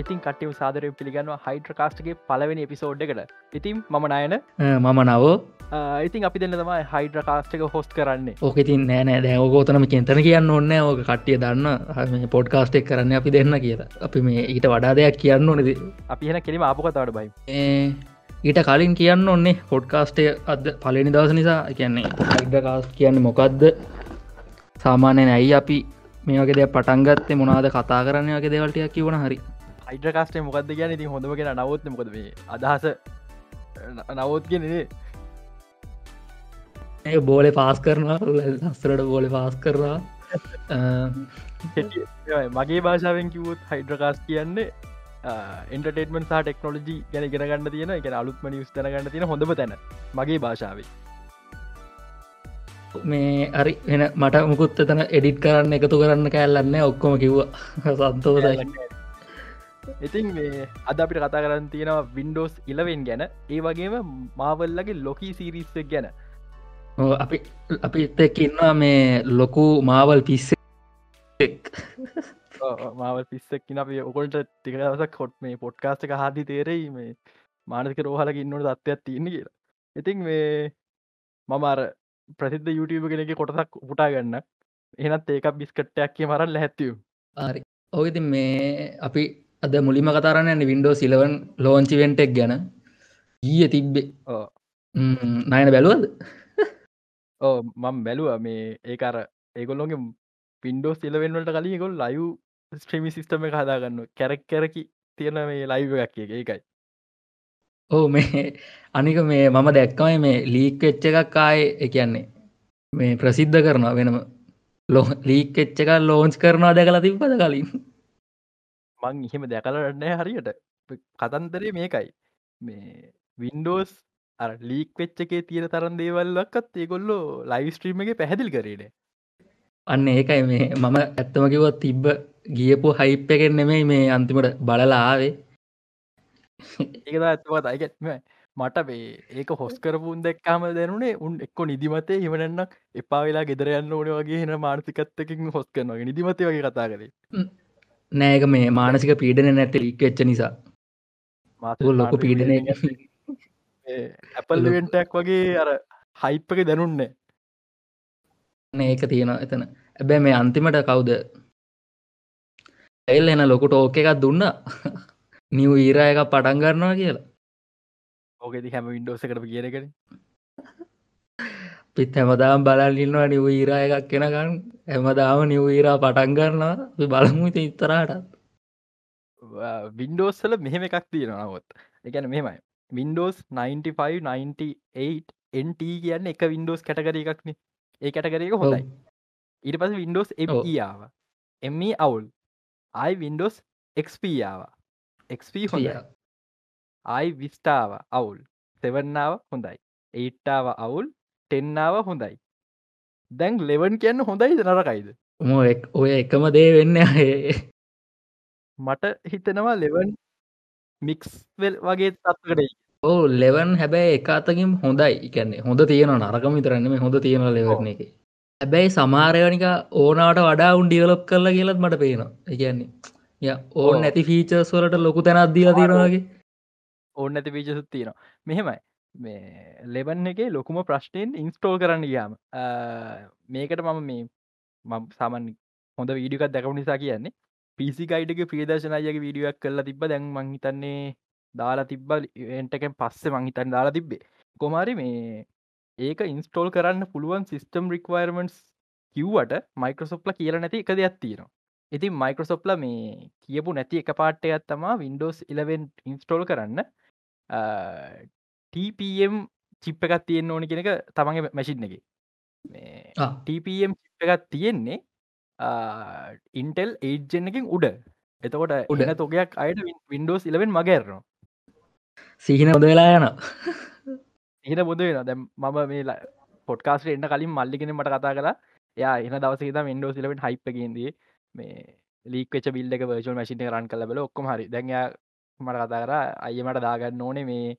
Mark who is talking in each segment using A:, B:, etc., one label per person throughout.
A: ඉතින් කටව සාදරය පිළිගන්න හයිඩ්‍රකාස්ටගේ පලවෙනි එපිසෝඩ් එකට. ඉතින් මම නයන
B: මම නවෝ.
A: ඉතින් අපි දෙන්න තමයි හයිඩ්‍රකාස්ටක හොස්ට කරන්නේ.
B: ඕක ඉතින් නෑනෑ දැවගෝතනම කෙන්තන කියන්න ඔන්න ඕක කට්ටිය දන්න. පොඩ්කාස්ටෙක් කරන්න අපි දෙන්න කියලා. අපි මේ ඊට වඩා දෙයක් කියන්න ඕනෙද
A: අපි එන කෙලිම අපකතවට බයි.
B: ඊට කලින් කියන්න ඔන්නේ පොඩ්කාස්ටය අද පලනි දවස නිසා. කියන්නේ හයිඩ්‍රකාස් කියන්න මොකක්ද සාමාන්‍යයෙන් ඇයි අපි මේක දෙ පටන්ගත්තේ මොනාද කතා කරන්න වගේ දෙවල්ටයක් කිවන හරි
A: හයිඩ්‍රකාස්ටේ මොකක්ද කියන ඉතින් හොඳම කියෙන නවත් මොකද මේ අදහස නවත් කියනේ
B: ඒ බෝලෙ පාස් කරනවා. ලස්සරට බෝලෙ පාස් කරවා
A: මගේ භාෂාවෙන් කිවූත් හයිඩ්‍රකාස් කියන්නේ එන්ටර්ටේටමන් සහ ටෙක්නෝලජි ගැන ගෙනගන්න තියෙන එක අලුත්ම නිස් තැනගන්න තියෙන හොඳම තැන. මගේ භාෂාවේ
B: මේ අරි වෙන මට මුකුත් තන එඩිට් කරන්න එකතු කරන්න කෑල්ලන්න ඔක්කොම කිව්වා. සන්තෝසයි
A: ඉතින් මේ අද අපිට කතා කරන්න තියෙනවා වින්ඩෝස් ඉලවෙන් ගැන. ඒ වගේම මාවල්ලගේ ලොකී සිරිස්සක් ගැන.
B: අපි අපි එක් ඉන්නවා මේ ලොකු මාවල් පිස්ස
A: මාවල් පිස්සක්කින අප ඔකොට ටිකදසක් කොට් මේ පොට්කාස්ටක හාදි තේරෙයි මේ මානක රෝහලක ඉන්නට තත්ත්වයක් තියෙන කියලා. ඉතින් මේ මම අර ප්‍රසිද්ධ YouTube කෙනෙක කොටසක් උටා ගන්න. එනත් ඒක බිස්කට්ටයක් කිය මරන්න ලැහැත්තිව
B: ආරි ඔයති මේ අපි අද මුලිම කතරන්න වින්ඩෝ සිලවන් ලෝංචිවෙන්ටෙක් ගැන. ඊය තිබ්බේ. නයන බැලුවද?
A: ඕ මං බැලුව. මේ ඒකර ඒගොල්ලොගේ පින්ඩෝ සිලවෙන්වලට කලින් ගොල් ලයු ස්ට්‍රීමි සිිස්ටම එක හදාගන්න කැරක් කැරකි තියෙන මේ ලයිව එකක් එක. ඒකයි.
B: ඕ මේ අනික මේ මම දැක්කමයි මේ ලීක් එච්ච එකක් ආය එකන්නේ මේ ප්‍රසිද්ධ කරනවා වෙනම. ලෝ ලීක් එච්ච එකක් ලෝන්ස් කරනවා දැකලා තිබ්බද කලින්
A: මං එහෙම දැකලටනෑ හරියට. කතන්තරේ මේකයි. මේ වින්ඩෝස් ලීක් වෙච්ච එකේ තියෙන තරන් දේවල්ලක්කත් ඒගොල්ලෝ ලයිස්ට්‍රීම එක පැහැදිල් කරේන
B: අන්න ඒකයි මේ මම ඇත්තම කිවත් තිබ්බ ගියපු හයිප් එකෙන් නෙමෙයි මේ අන්තිමට බලලාආවේ
A: ඒකද ඇත්තවත් අයිගැත්ම මට මේ ඒක හොස් කරපුන් දෙක්කාම දැනුනේ උන් එක්කො නිදිමතේ හිමනන්නක් එපා වෙලා ගෙදරයන්න ඕන වගේ හෙන මානසිකත්තකින් හොස් කරනගේ නිදිමත වගේ කතා කරේ
B: නෑක මේ මානසික පීඩන නැත ලික් එච්ච නිසා. මාතු ලොක පීඩන
A: ඇපල්වෙන්ටක් වගේ අර හයිප්පක දැනුන්නේ.
B: ඒක තියෙනවා එතන. ඇබැ මේ අන්තිමට කවුද? එල් එන ලොකුට ඕක එකක් දුන්න. නිව් ඊර එක පටන් ගන්නවා කියලා.
A: ඕකෙදි හැම වින්ඩෝස කරප කියනකන
B: පිත් හැමදාම් බලල්ලින්නවා නිව ඊරා එකක් කෙනගන්න හැමදාම නිව ඊරා පටන් කරන්නවා බලමු ඉති ඉතරාටත්
A: වින්ඩෝස්සල මෙහෙම එකක් තියෙනනවත් එකන මෙහෙමයි. වින්ඩෝස් 9598 NT කියන්න එක වින්ඩෝස් කැටකර එකක්න ඒ කැටකරක හොඳයි. ඊට පස වින්ඩෝස් එආව එම අවුල්. අයි වින්ඩෝස් එක්ස්පියාව එක්ප හොඳ අයි විස්ටාව අවුල්. සෙවන්නාව හොඳයි. ඒට්ටාව අවුල් ටෙන්නාව හොඳයි. දැන් ලෙවන් කියන්න හොඳයි නරකයිද?
B: මො ඔය එකම දේ වෙන්න
A: මට හිතනවා ලෙවන් මික්ස්වෙල් වගේ තත්කටයි
B: ඕ ලෙවන් හැබැයි එක අතකින් හොඳයි. එකන්නේ හොඳ තියෙන නරකම විතරන්නම හොඳ තියෙන ලෙවරන එක. හැබැයි සමාරයනික ඕනාට වඩා උන් ඩියලොප් කරලා කියලත් මට පේනවා. එකන්නේ ය ඕන් නැති ෆීචර්ස් වලට ලොකු තැනත් දීලා තියෙනවාගේ
A: ඕන්න නැති පීචසුත් තියෙනවා. මෙහෙමයි මේ ලෙබන් එක ලොකුම ප්‍රශ්නයෙන් ඉන්ස්ටෝල් කරන්න ගියාම. මේකට මම මේ මම සාමන් හොඳ වීඩිකත් දැකව නිසා කියන්නේ පිසි ගයිඩක ප්‍රදර්ශනයගේ වීඩියක් කරලා තිබ දැන් මංහිතන්නේ දාලා තිබ්බල් එන්ටකෙන් පස්සේ මංහිතන් දාලා තිබ්බේ. කොමාරි මේ ඒක ඉන්ස්ටෝල් කරන්න පුළුවන් සිිස්ටම් රික්වර්මන්ස් කිව්වට මයිකරසොප්ල කියල නැති එක දෙයක් තියෙනවා. ඉතින් මයිකරසොප්ල මේ කියපු නැති එක පාට්ටයත් තමා වින්ඩෝස් 11 ඉන්ස්ටෝල් කරන්න. TPM චිප් එකත් තියෙන් ඕනි කෙනෙක තමන්ගේ මැසින් එක. TPM චිප් එකත් තියෙන්නේ ඉන්ටෙල් ඒජ්ජෙන් එකින් උඩ. එතකොට උඩන තොකයක් අයට වින්ඩෝස් ඉලවෙන් මගේරනවා
B: සිහින හොද වෙලා යන
A: ඉහන බොද වෙන දැම් මම මේ පොට්කාස්ට එන්න කලින් මල්ලිගෙන මට කතා කලා යා එන දවසේ වින්ඩෝස් ඉලවෙන් හයිප්ගේදී මේ ලීක්වෙච බිල්ල වර්ල් මසින රන් කල බල ඔක්කොම හරි. දැන් මට කතා කර අය මට දාගන්න ඕනේ මේ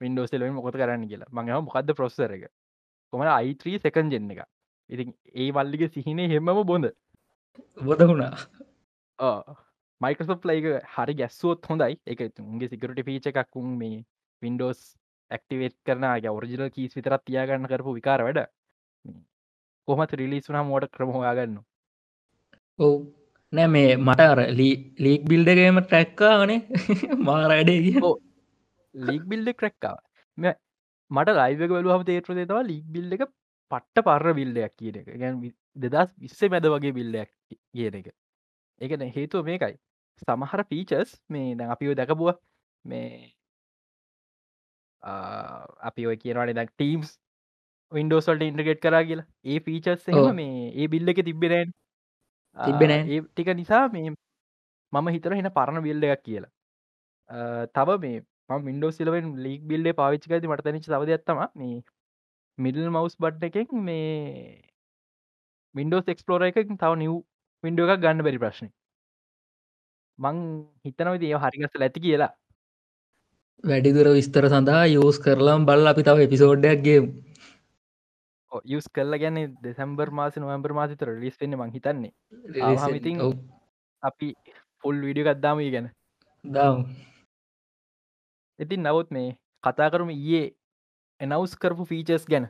A: වින්ඩෝසලෙන් මොකත කරන්න කියලා. මඟ මොකක්ද ප්‍රොස්සර එක? කොමට අයිත්‍රී සකන් ජෙන්න එක ඉතින් ඒ වල්ලික සිහිනේ හෙමම බොඳ.
B: බොද වුණා.
A: මයිකසොප් ලයික හරි ගැස්සුවොත් හොඳයි. එක උන්ගේ සිකරට පීච එකක්කුම් මේ වින්ඩෝස් ඇක්ටිවේට් කරනගේ ඔරිජිනල් කීස් විතරත් තියාගන්න කරපු විකාර වැඩ. කොමත් රිලිස් වනා මෝට ක්‍රමහොයාගන්න
B: ඔව්. නෑ මේ මට අර ලීක් බිල්ඩගේම ටැක්කා වනේ මාරඩේ
A: ලීක් බිල්ඩ ක්‍රැක්කාව මට ලයිවක බලුව තේත්‍ර තවා ලීක් බිල්ඩ එක පට්ට පර්ර බිල්ඩයක් කියන එක. ගැන් දෙදස් විස්සේ මැද වගේ බිල්ඩයක් කියන එක. එකන හේතුව මේකයි. සමහර පීචස් මේ දැ අපිෝ දැකබුව මේ අපි ඔය කියනවාට දැක් ටීම්ස් වින්ඩෝසල්ට ඉන්ටගෙට් කරා කියලා. ඒ පීචස් මේ ඒ බිල්ල එක තිබෙනෑන්
B: තිබෙන
A: ඒ ටික නිසා මේ මම හිතර හෙන පරණ බිල්ඩ එකක් කියලා. තව මේ මින්ඩෝ සිලවෙන් ලීක් බිල්ඩ පාවිච්චිකති මට තනිච සවද ඇත්තම මේ මිඩල් මවස් බට් එකෙන් මේ වින්ඩෝස් එක්ස්පලෝර එක තව නිව් වින්ඩෝ එකක් ගන්න බැරි ප්‍රශ්න. මං හිතනවද ඒ හරිගස්ස ඇති කියලා.
B: වැඩිදුර විස්තර සඳහා යෝස් කරලාම් බල් අපි තව එපිසෝඩ්ඩක්ගේ
A: යස් කල්ල ගැන දෙසම්බර් මාස නොවම්බර් මාසිතර ලිස් වෙන්න මං හිතන්නේ. ඉතින් අපි පුල් විඩිය ගත්දාම ගැන.
B: දම්
A: ඉතින් නවත් මේ කතා කරම ඊයේ එනවස් කරපු ෆීචර්ස් ගැන.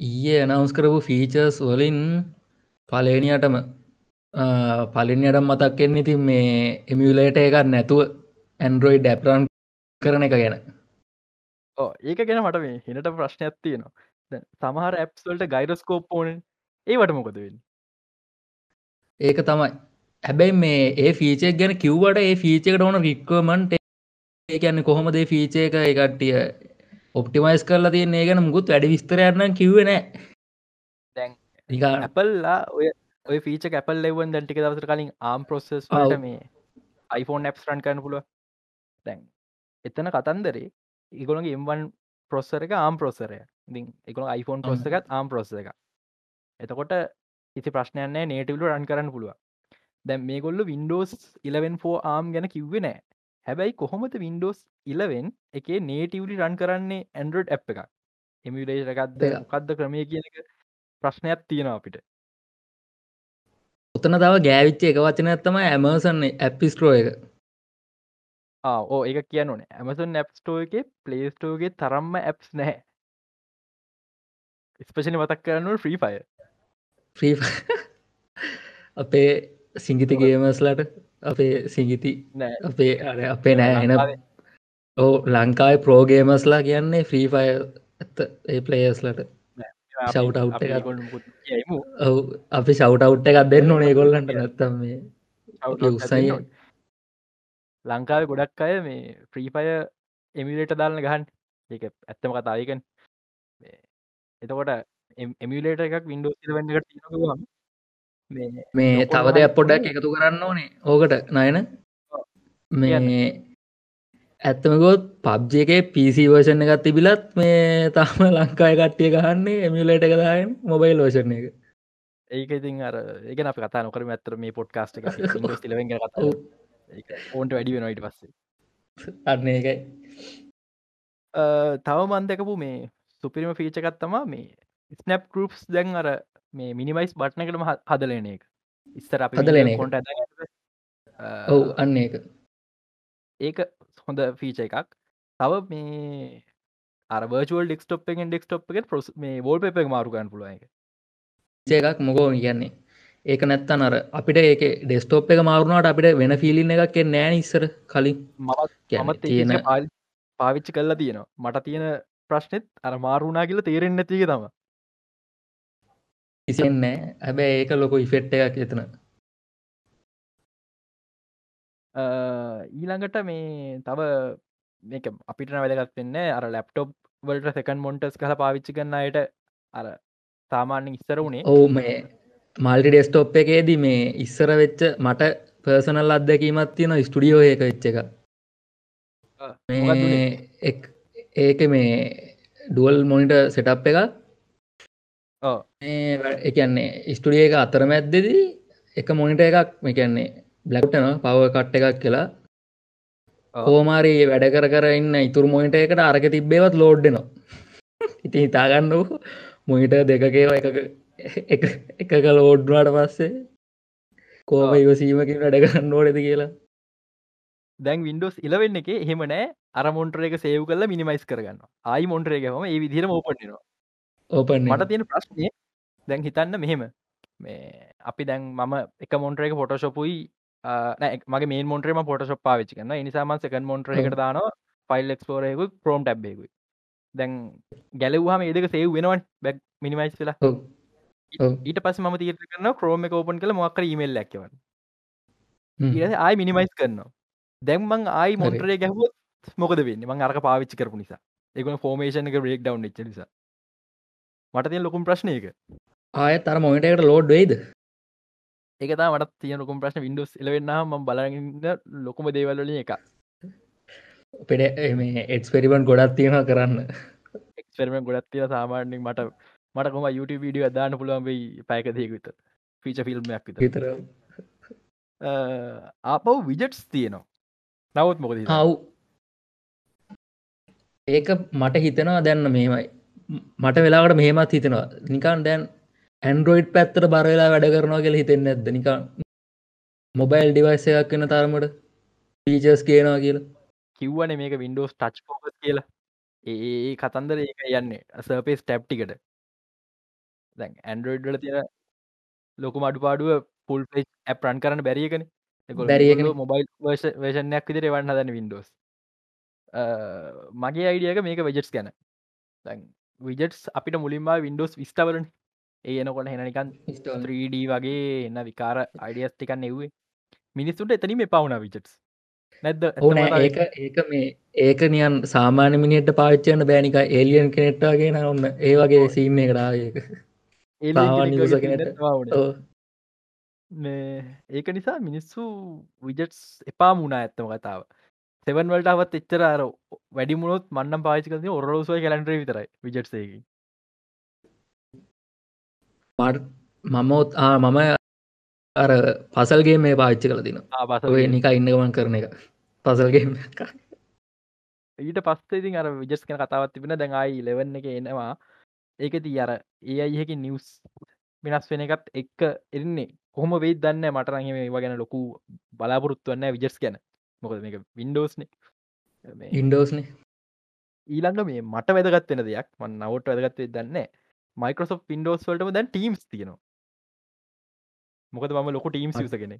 B: ඊයේ අනවස් කරපු ෆීචර්ස් වලින් පලේනියටම පලින්යටම් මතක්කෙන් ඉතින් මේ එමියලේට එකක් නැතුව ඇන්ඩරෝයිඩ් ඩැප්රන් කරන එක ගැන.
A: ඒක ගැන මට මේ හිනට ප්‍රශ්නයක් තියෙනවා. සමහර ඇප්ස්වල්ට ගයිරස්කෝප් ඕන. ඒවට මොකද වෙන්න?
B: ඒක තමයි. හැබැයි මේ ඒ ෆීචක් ගැන කිව්වට ඒ ෆීචකට ඕන රික්වමන්ට ඒකන්න කොහොමදේ ෆීච එක එකට්ටිය ඔප්ටිමයිස් කරලා තියන ඒ ගැන මුකුත් වැඩි විස්තරයන්න කිව්වෙන
A: දැන් ඇපල්ලා ඔය ඔය ෆීච කැපල් ලෙවන් දැන්ටික දවසර කලින් ආම් පොසෙස් වලට මේ iPhone ඇප්ස් රන් කරන පුළුව දැන් එතන කතන්දරේ ඉගොළගේ එම්වන් පොස්සර එක ආම් පොසරය ඉ එකන iPhone පොස්ස එකත් ආම් පොස්ස එක එතකොට ඉති ප්‍රශ්නයන්නේ නේටවලු රන් කරන්න පුළුව දැම් මේ ගොල්ල Windows 11 ආම් ගැන කිව්වෙ නෑ හැබැයි කොහොමද Windows 11 එකේ නේටවලි රන් කරන්නේ ඇන්ඩරෝඩ් ඇ් එක එමිලේට එකක්ද? කක්ද ක්‍රමය කියන එක ප්‍රශ්නයක් තියෙනවා අපිට.
B: උතන තව ගෑවිච්ච එක වචන ඇත්තම ඇමර්සන් ඇපිස්ට්‍රෝ එක.
A: ඕ ඒක කියනුන ඇමසන් ඇප්ස්ටෝ එක පලේස්ටෝගේ තරම්ම ඇප්ස් නැහැ. ස්පේෂලි මතක් කරන්නු ෆ්‍රී ෆය ්‍රී
B: අපේ සිංගිතිගේමස්ලට අපේ සිංගිති අපේ අර අපේ නෑ එන ඕ ලංකායි ප්‍රෝගේමස්ලා කියන්නේ ෆ්‍රී ෆය ඇත්ත ඒ පලේස්ලට ශව් ඔවු අපි ශව්ටවට් එකක් දෙන්න ඕනේ ගොල්ලන්ට නැත්තම් මේ උත්සයි
A: ලංකාව ගොඩක් අය මේ ෆ්‍රීපය එමිලේට දාන්න ගහන් ඒක ඇත්තම කතායකන් එතකොට එමිලේට එකක් විින්ඩෝ වන්නකට තියනකම
B: මේ තව දෙයක් පොඩ්ඩක් එකතු කරන්න ඕනේ. ඕකට නයන? මේ ඇත්තමකොත් පබ්ජගේ පිසි වර්ෂණ එකත් තිබිලත් මේ තම ලංකාය කට්ටිය ගහන්නේ එමිලට එක දායෙන් මොබයිල් වර්ෂණ එක.
A: ඒක ඉතින් අර ඒක අප කතා නොකර ඇත්තර මේ පොඩ්කාස්ට ලවෙන් කතා ඕන්ට වැඩි වෙනයිට පස්සේ.
B: අන්න එකයි
A: තව මන්දකපු මේ සුපිරිම ෆීචකත් තමා මේ ස්නප් ගරුප්ස් දැන් අර මේ මිනිමයිස් බට්න එකටම හදලන එක. ඉස්තර අප
B: හදලන
A: කොට
B: ඔව් අන්න එක
A: ඒක හොඳ ෆීච එකක්. තව මේ අරවර්ල් ඩෙක්ස්ටප් එකෙන් ඩෙක්ස්ටප් එක පොස් මේ වෝල් පෙ එක මාරුගන්න පුළුව එක
B: එකක් මොකෝ කියන්නේ? ඒක නැත්තන් අර අපිට ඒක ඩෙස්ටෝප් එක මාරුණට අපිට වෙන ෆිලින් එකක් නෑ ඉස්සර කලින්.
A: මත් තියෙන පාවිච්චි කල්ලා තියෙනවා. මට තියෙන ප්‍රශ්නෙත් අර මාරුණා කියල තේරෙන් නැතික තම
B: ඉසෙන්නෑ හැබැ ඒක ලොක ඉෆෙට් එකක් එතන.
A: ඊළඟට මේ තව මේක අපිට වැදගත් වෙන්න අර ලැප්ටොප් වලට සෙකන් මොන්ටස් කහ පාවිච්චි කරන්න අයට අර සාමාන්‍යෙන් ඉස්සර වුණේ.
B: ඔවු මේ මල්ටි ඩෙස්ටෝප් එකේදී මේ ඉස්සර වෙච්ච මට පර්සනල් අත්දැකීමත් තියෙන ස්ටඩියෝ ඒක වෙච්ච එක. ඒක මේ ඩුවල් මොනිට සෙටප් එකක් එකන්නේ ස්ටඩිය එක අතරම ඇත්දෙදී එක මොනිට එකක් මේකන්නේ බ්ලක්ටන පව කට්ට එකක් කියලා. හෝමාරි වැඩ කර කර ඉන්න ඉතුරු මොනිට එකට අරක තිබ්බේවත් ලෝඩ්ඩනවා ඉති හිතාගන්න මොනිට දෙකකේව එක එක ලෝඩ්වාට පස්සේ කෝම ඉවසීමකින් වැඩ කරන්න ඕනෙද කියලා.
A: දැන් වින්ඩෝස් ඉලවෙන්න එක හෙම නෑ. අර මොන්ටර එක සේව් කල මිනිමයිස් කරගන්න ආයි මොන්ටරේ හම ඒ විදිරම ඕපන්නවා
B: ඕපන්
A: මට තියෙන ප්‍රශ්නය දැන් හිතන්න මෙහෙම. මේ අපි දැන් මම එක මොන්ටරේක ෆොටෝශොපුයි මගේ මේ මොන්ටරේම පොටශප් පාවිච් කන්න නිසාම සකන් මොන්ටර එකට දානවා ෆයිල් එක්ස්පෝරයකු ප්‍රෝම් ටැබ්බෙකුයි දැන් ගැලවහම ඒදක සේව් වෙනවන්. බැක් මිනිමයිස් වෙලා. ඊට පස් ම තීර කරන ක්‍රෝම එක ඕපන් කළ මොක්කර ඊමල් ලැක්කවන් ආයි මිනිමයිස් කරනවා. දැම්මං ආයි මොන්ටරේ ගැහුවත් මොකද වෙන්න? මං අරක පාවිච්චි කරපු නිසා. එකන ෆෝමේෂන් එක බ්‍රේක් ඩව් ච්ච නිසා මට තිය ලොකුම් ප්‍රශ්නයක
B: ආයත් තර මොනිටකට ලෝඩ් වෙයිද?
A: ඒකතා මට තිය ලොකුම් ප්‍රශ්න. විඩස් එලවෙන්න ම බලගන්න ලොකුම දේවල්ලින් එක
B: පෙඩ මේ එක්ස්පෙරිමෙන්ට් ගොඩත් තියෙන කරන්න.
A: එක්ස්පෙරමෙන්ට් ගොඩත් තිය සාමාන්‍යෙන් මට. මට කොම YouTube වීඩිය අදාන්න පුළුවන් වෙයි පැකදයකුත ෆීච ෆිල්ම්යක් විත
B: විතර.
A: ආපව් විජට්ස් තියනවා. නවත් මොකද
B: හව්. ඒක මට හිතනවා දැන්න මේමයි මට වෙලාවට මෙහෙමත් හිතෙනවා. නිකන් දැන් ඇන්ඩරෝයිඩ් පැත්තට බරවෙලා වැඩ කරනවා කියල හිතෙන්න ඇද නිකන් මොබයිල් ඩිවයිස එකක් වෙන තරමට පීචස් කියනවා කියලා.
A: කිව්වන මේක වින්ඩෝස් ටච් පෝස් කියලා. ඒ කතන්දර ඒක යන්නේ. සර්පේස් ටැප්ටිකට දැන් ඇන්ඩරෝයිඩ්ල තියෙන ලොකු අඩු පාඩුව පුල් ඇප් රන් කරන්න බැරියකන
B: බැරියකන
A: මොබයිල් වර්ෂණයක් විදිර වන්න හදන වින්ඩෝස් මගේ අයිඩියක මේක වෙජට්ස් ගැන විජටස් අපිට මුලින්ම වින්ඩෝස් විස්ටවරන ඒ එනකොට හෙනනිකන් 3D වගේ එන්න විකාර අයිඩියස් ටිකන්න එව්වේ මිනිස්සුන්ට එතනින් එපවුන විජටස් නැද්ද?
B: ඒක ඒක මේ ඒක නියන් සාමාන්‍ය මිනිට පාච්චයන බෑනික ඒලියන් කෙනෙට්ටාගෙන ඔන්න ඒ වගේ සීම එකටාවක
A: ඒක. නිසා මිනිස්සු විජටස් එපා මුණා ඇත්තම කතාව සෙවන් වලට අවත් එච්චර අර වැඩිමුණොත් මන්නම් පාචිකති ඔරලෝසුව කලන්ටර විතරයි විජට්සේකි
B: මමත් මම අර පසල්ගේ මේ පාච්චි කල තින
A: පස
B: නික ඉන්නගමන් කරන එක පසල්ගේ
A: ඊට පස්සේ අර විජස් කන කතාවත් තිබෙන දැඟයි ලෙවන්න එක එනවා ඒක ති අර ඒ අයිහකි නිවස් වෙනස් වෙන එකත් එක්ක එන්නේ කොහොම වෙයි දන්න මටරගේ මේවා ගැන ලොකු බලාපොරොත්තුවන්න විජස් ගැන මොකද මේක වින්ඩෝස්න
B: ඉන්ඩෝස්න
A: ඊළඟ මේ මට වැදගත්වෙන දෙයක් මන් නවට වැදගත්වේ දන්න මයිකෝසො පින්ඩෝස් වලටම දැන් ටීම්ස් තියෙනවා. මොකද මම ලොකු ටීම් සිසගෙන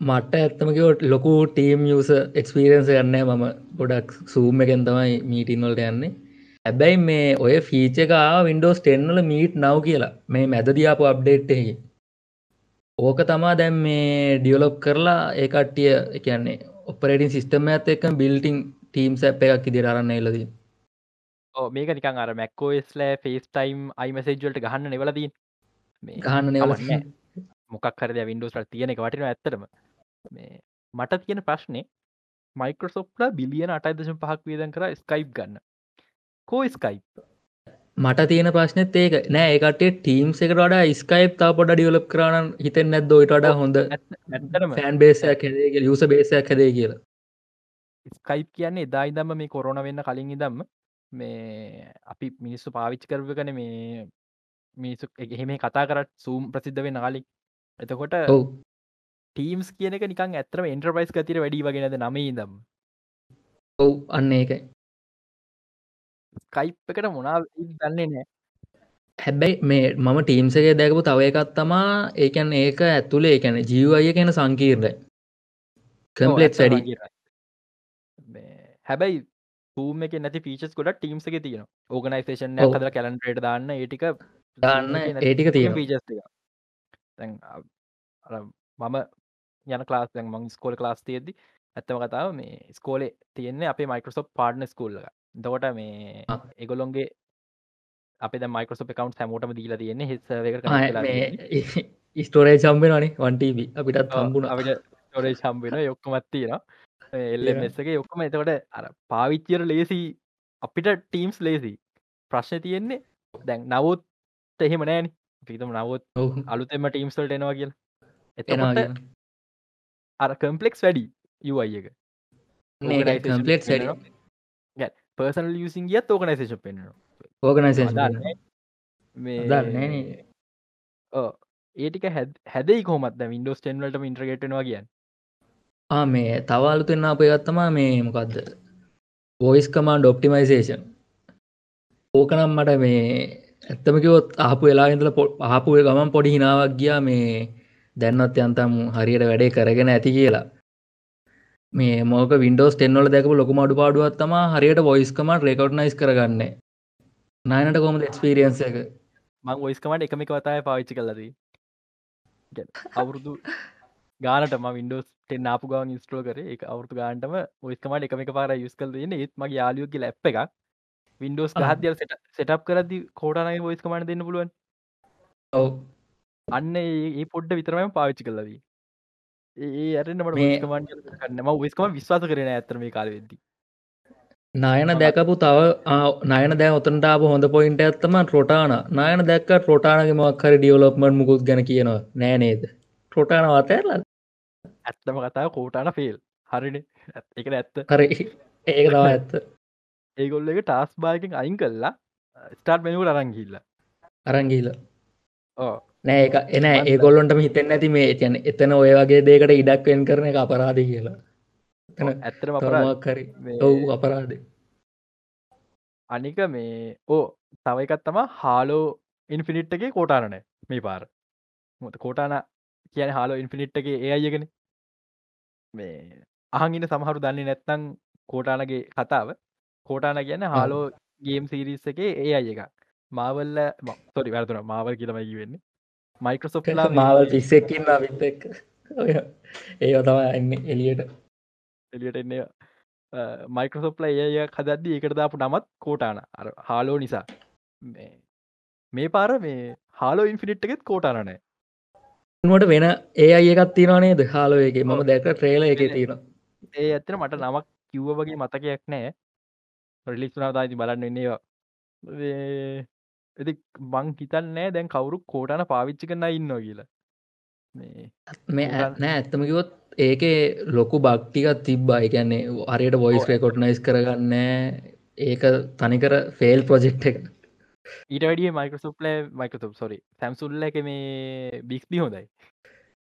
B: මට ඇත්තමකවට ලොකු ටීම් යස එක්ස්පිරන්ස යන්න මම. ගොඩක් සූම් එකෙන් තමයි මීටින්වලට යන්නේ. හැබැයි මේ ඔය ෆීචක වින්ඩෝස් ටෙන්නල මීට් නව් කියලා. මේ මැදදියාපු අප්ඩේට්ටහි ඕක තමා දැම් මේ ඩියලොප් කරලා ඒකට්ටිය එකන්නේ ඔපරේටින් සිිස්ටම ඇත එක බිල්ටිං ටීම් සැප් එකක් ඉදිරරන්න එලදී
A: මේක නිකන් අර මැක්කෝස්ලෑ ෆේස් ටයිම් අයිමසේජල්ට ගහන්න නෙවලදී
B: ගහන්න නෙවල
A: මොකක් කරද වින්ඩෝස්ට තියෙන එක වටින ඇතරම මේ මට තියෙන ප්‍රශ්නය මයිකෝසොප්ල බිලියන අටයිදශම් පහක් වේදන් කර ස්කයිප් ගන්න. කෝ ස්කයිප්
B: මට තියෙන ප්‍රශ්නත් ඒක. නෑ ඒකට ටීම් එකට වඩා ස්කයිප් තා පොඩ ඩියලප් කරන හිතෙන් නැද්ද ඔයිට වඩා හොඳ ෆෑන් බේසයක් හැදේ යුස බේසයක් හැදේ කියලා.
A: ස්කයිප් කියන්නේ එදායිදම්ම මේ කොරන වෙන්න කලින් ඉදම්ම මේ අපි මිනිස්සු පාවිච්චි කරව කන මේ මිනිසු එහෙම කතා කරත් සූම් ප්‍රසිද්ධ වෙන නාලි එතකොට ටීම්ස් කියන එක නිකන් ඇතරම එන්ට්‍රපයිස් කතිර වැඩි වගෙනද නම දම්
B: ඔව් අන්න ඒකයි
A: ස්කයිප් එකට මොනා දන්නේ නෑ.
B: හැබැයි මේ මම ටීම්සගේ දැකපු තව එකත් තමා ඒකැන් ඒක ඇතුළේ එකැන ජීවය කියෙන සංකීර්ණ කම්පලෙක් වැඩි.
A: හැබැයි පූම එක නැති පිචස් ගොඩ ටීම්සක තියෙන ඕගනයිසේෂන් හදර කැලන්ට්‍රේට දාන්න ඒටික
B: දාන්න ඒටික තියෙන
A: පිචස් මම යන ලාස් මං ස්කෝල ලාස් තියද්දි ඇත්තම කතාව මේ ස්කෝලේ තියෙන්නේ අපේ මයිකෝසොප් පාර්න ස්කූල්ල දකොට මේ එගොලොන්ගේ අප මයිකෝසොප කවන්් හැමෝටම දීලා තියෙන්නේ හෙ
B: ස්ටෝරේ චම්බෙන වනේ වන්ටීබ අපිටත් හම්බුණ.
A: අපිට ටොරේ චම්බෙන යොක්කමත්තියෙන එල්ලෙක යොක්කම එතකොට අර පාවිච්චියර ලේසි අපිට ටීම්ස් ලේසි ප්‍රශ්න තියෙන්නේ දැන් නවොත් එහෙම නෑන. පිතම නවත් අලුතෙම ටීම්ස්වල්ට එනවා කියල. එතනට අර කම්පලෙක්ස් වැඩි යුයි එක.
B: කම්පලෙක්
A: පර්සනල් යසින් ගියත් ඕකනයිසේෂ පෙන්නවා
B: ඕගනයිස
A: මේ ඒටික හැදයි කොමත් වින්ඩෝස් ටෙන්වලට ඉන්ට්‍රගේටනවා කියන්න.
B: ආ මේ තවාලුතෙන් අපේ ගත්තමා මේ මොකක්ද වෝයිස් කමාන්ඩ ඔප්ටිමයිසේෂන් ඕකනම් මට මේ ඇත්තමකිවොත් ආපු වෙලාඉදල පො ආපුය ගමන් පොඩි හිනාවක් ගියා මේ දැන්නත් යන්තම් හරියට වැඩේ කරගෙන ඇති කියලා මේ මෝක වින්ඩෝස් ටෙන්නොල දැකපු ලොකු අඩු පාඩුවත්තම හරියට වොයිස්කම රෙකෝඩ්නයිස් කරගන්න. නයනට කොමද එක්ස්පිරියන්ස එක?
A: මං ඔයිස්කමට එකම කතාය පාවිච්චි කලදී අවුරුදු ගානටම වින්ඩෝස් ටෙන් ආපු ගවන් ස්ටෝ කර. එක අවුතු ගාන්ටම ඔයිස්කමට එකම එක පාර යුස් කල න්න ඒත් මගේ යාලියෝක ලැප් එකක්. වින්ඩෝස් හදල් සටප් කරදි කෝටනයි වොයිස් කමට දෙන්න පුළුවන්.
B: ඔව.
A: අන්න ඒ පොඩ්ඩ විතරම පාවිච්චි කලදී ඒ අරන්නට කන්නම විස්කම විශ්වාස කරන ඇතර මේ කාල වෙද්දි.
B: නයන දැකපු තව නයන දැ ඔතන්ටාප හොඳ පොයින්ට ඇත්තම ට්‍රොටාන නයන දැක්ක ට්‍රොටානගේ මක්හර ඩියවලොප්මට මුකුත් ගැන කියනවා. නෑනේද ට්‍රොටාන වතඇරල
A: ඇත්තම කතාව කෝටාන ෆෙල් හරින. එක ඇත්ත.
B: හරි. ඒක තවා ඇත්ත.
A: ඒගොල්ල එක ටාස් බායකින් අයින් කල්ලා ස්ටාර්් මෙනුවට අරංගිල්ල
B: අරංගීල
A: ඕ
B: නෑ එක එන ඒගොල්ලොන්ටම හිතෙන් ඇති මේ තියන එතන ඔය වගේ දේකට ඉඩක් වෙන් කරන එක අපරාධ. කියලා
A: ඇත්තරම
B: කරි ඔවු අපරාධ
A: අනික මේ ඕ තවයිකත් තම හාලෝ ඉන්ෆිනිට්ගේ කෝටානනෑ මේ පාර. මොත කෝටාන කියන හාලෝ ඉන්ෆිනිට්ගේ ඒ අයගෙන මේ අහගින සමහරු දන්නේ නැත්තං කෝටානගේ කතාව. කෝටාන කියන්න හාලෝ ගේම් සිරිස් එක ඒ අය එක මාවල්ල තොරි වැරතුන මාවල් කියලමයි වෙන්නේ මයිකසොප්ලා
B: මාවල් පිස්සෙක්කින්න විත් එක් ඒ තම එන්න එලියට
A: එලියට එන්නේ මයිකසොප්ල ඒය හදද්දි එකට දාපු නමත් කෝටාන අර හාලෝ නිසා. මේ පාර මේ හාලෝ ඉන්ෆිනිට් එකෙත් කෝටානනෑ
B: ට වෙන ඒ අය එකත් තිරනේ ද හාලෝයගේ මම දැක ට්‍රේල එක තියෙන
A: ඒ ඇත්තන මට නමක් කිව්ව වගේ මතකයක් නෑ. රිලිස්නාදාති බලන්න එන්නේවා ඇති බං හිතන්නෑ දැන් කවුරු කෝටන පාවිච්චි කරන්න ඉන්න කියලා.
B: මේ නෑ ඇත්තමකිවොත් ඒක ලොකු බක්ටිකත් තිබ්බා. එකන්නේ අරයට වොයිස් රෙකොට්නයිස් කරගන්න ඒක තනිකර ෆෙල් ප්‍රොජෙක්් එක.
A: ඊටඩිය මයිකසුප්ල මයිකතුප් සොරි සැම්සුල්ල එක මේ බික්ස්බි හොඳයි.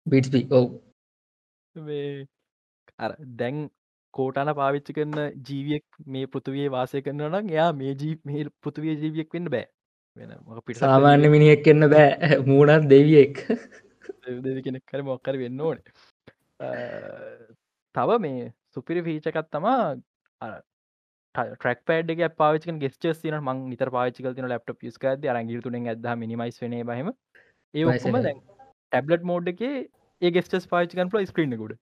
B: බිට්බි ඔව්.
A: අර දැන් කෝටන පාවිච්චි කරන ජීවියෙක් මේ පෘතුවයේ වාසය කරන නම් එයා මේ ජී මේ පෘතුවිය ජීවියෙක් වෙන්න බෑ
B: පිට සාමාන්‍ය මිනිියෙක් එන්න බෑ. මූුණත් දෙවියෙක්.
A: දෙවි කෙනෙක් කර මොක්කර වෙන්න ඕන. තව මේ සුපිරි පීචකත් තමා ටක් පඩ පාච ගෙස්ට න මං නිතර පාචික තින ලප්ට පිස්ක ද අරගිතුනෙන් ඇද මිනිමයිස් වන බහම ඒ ටැබ්ලට් මෝඩ් එක ඒ ගෙස්ටස් පාචිකන් පල ස්ක්‍රීනකුඩ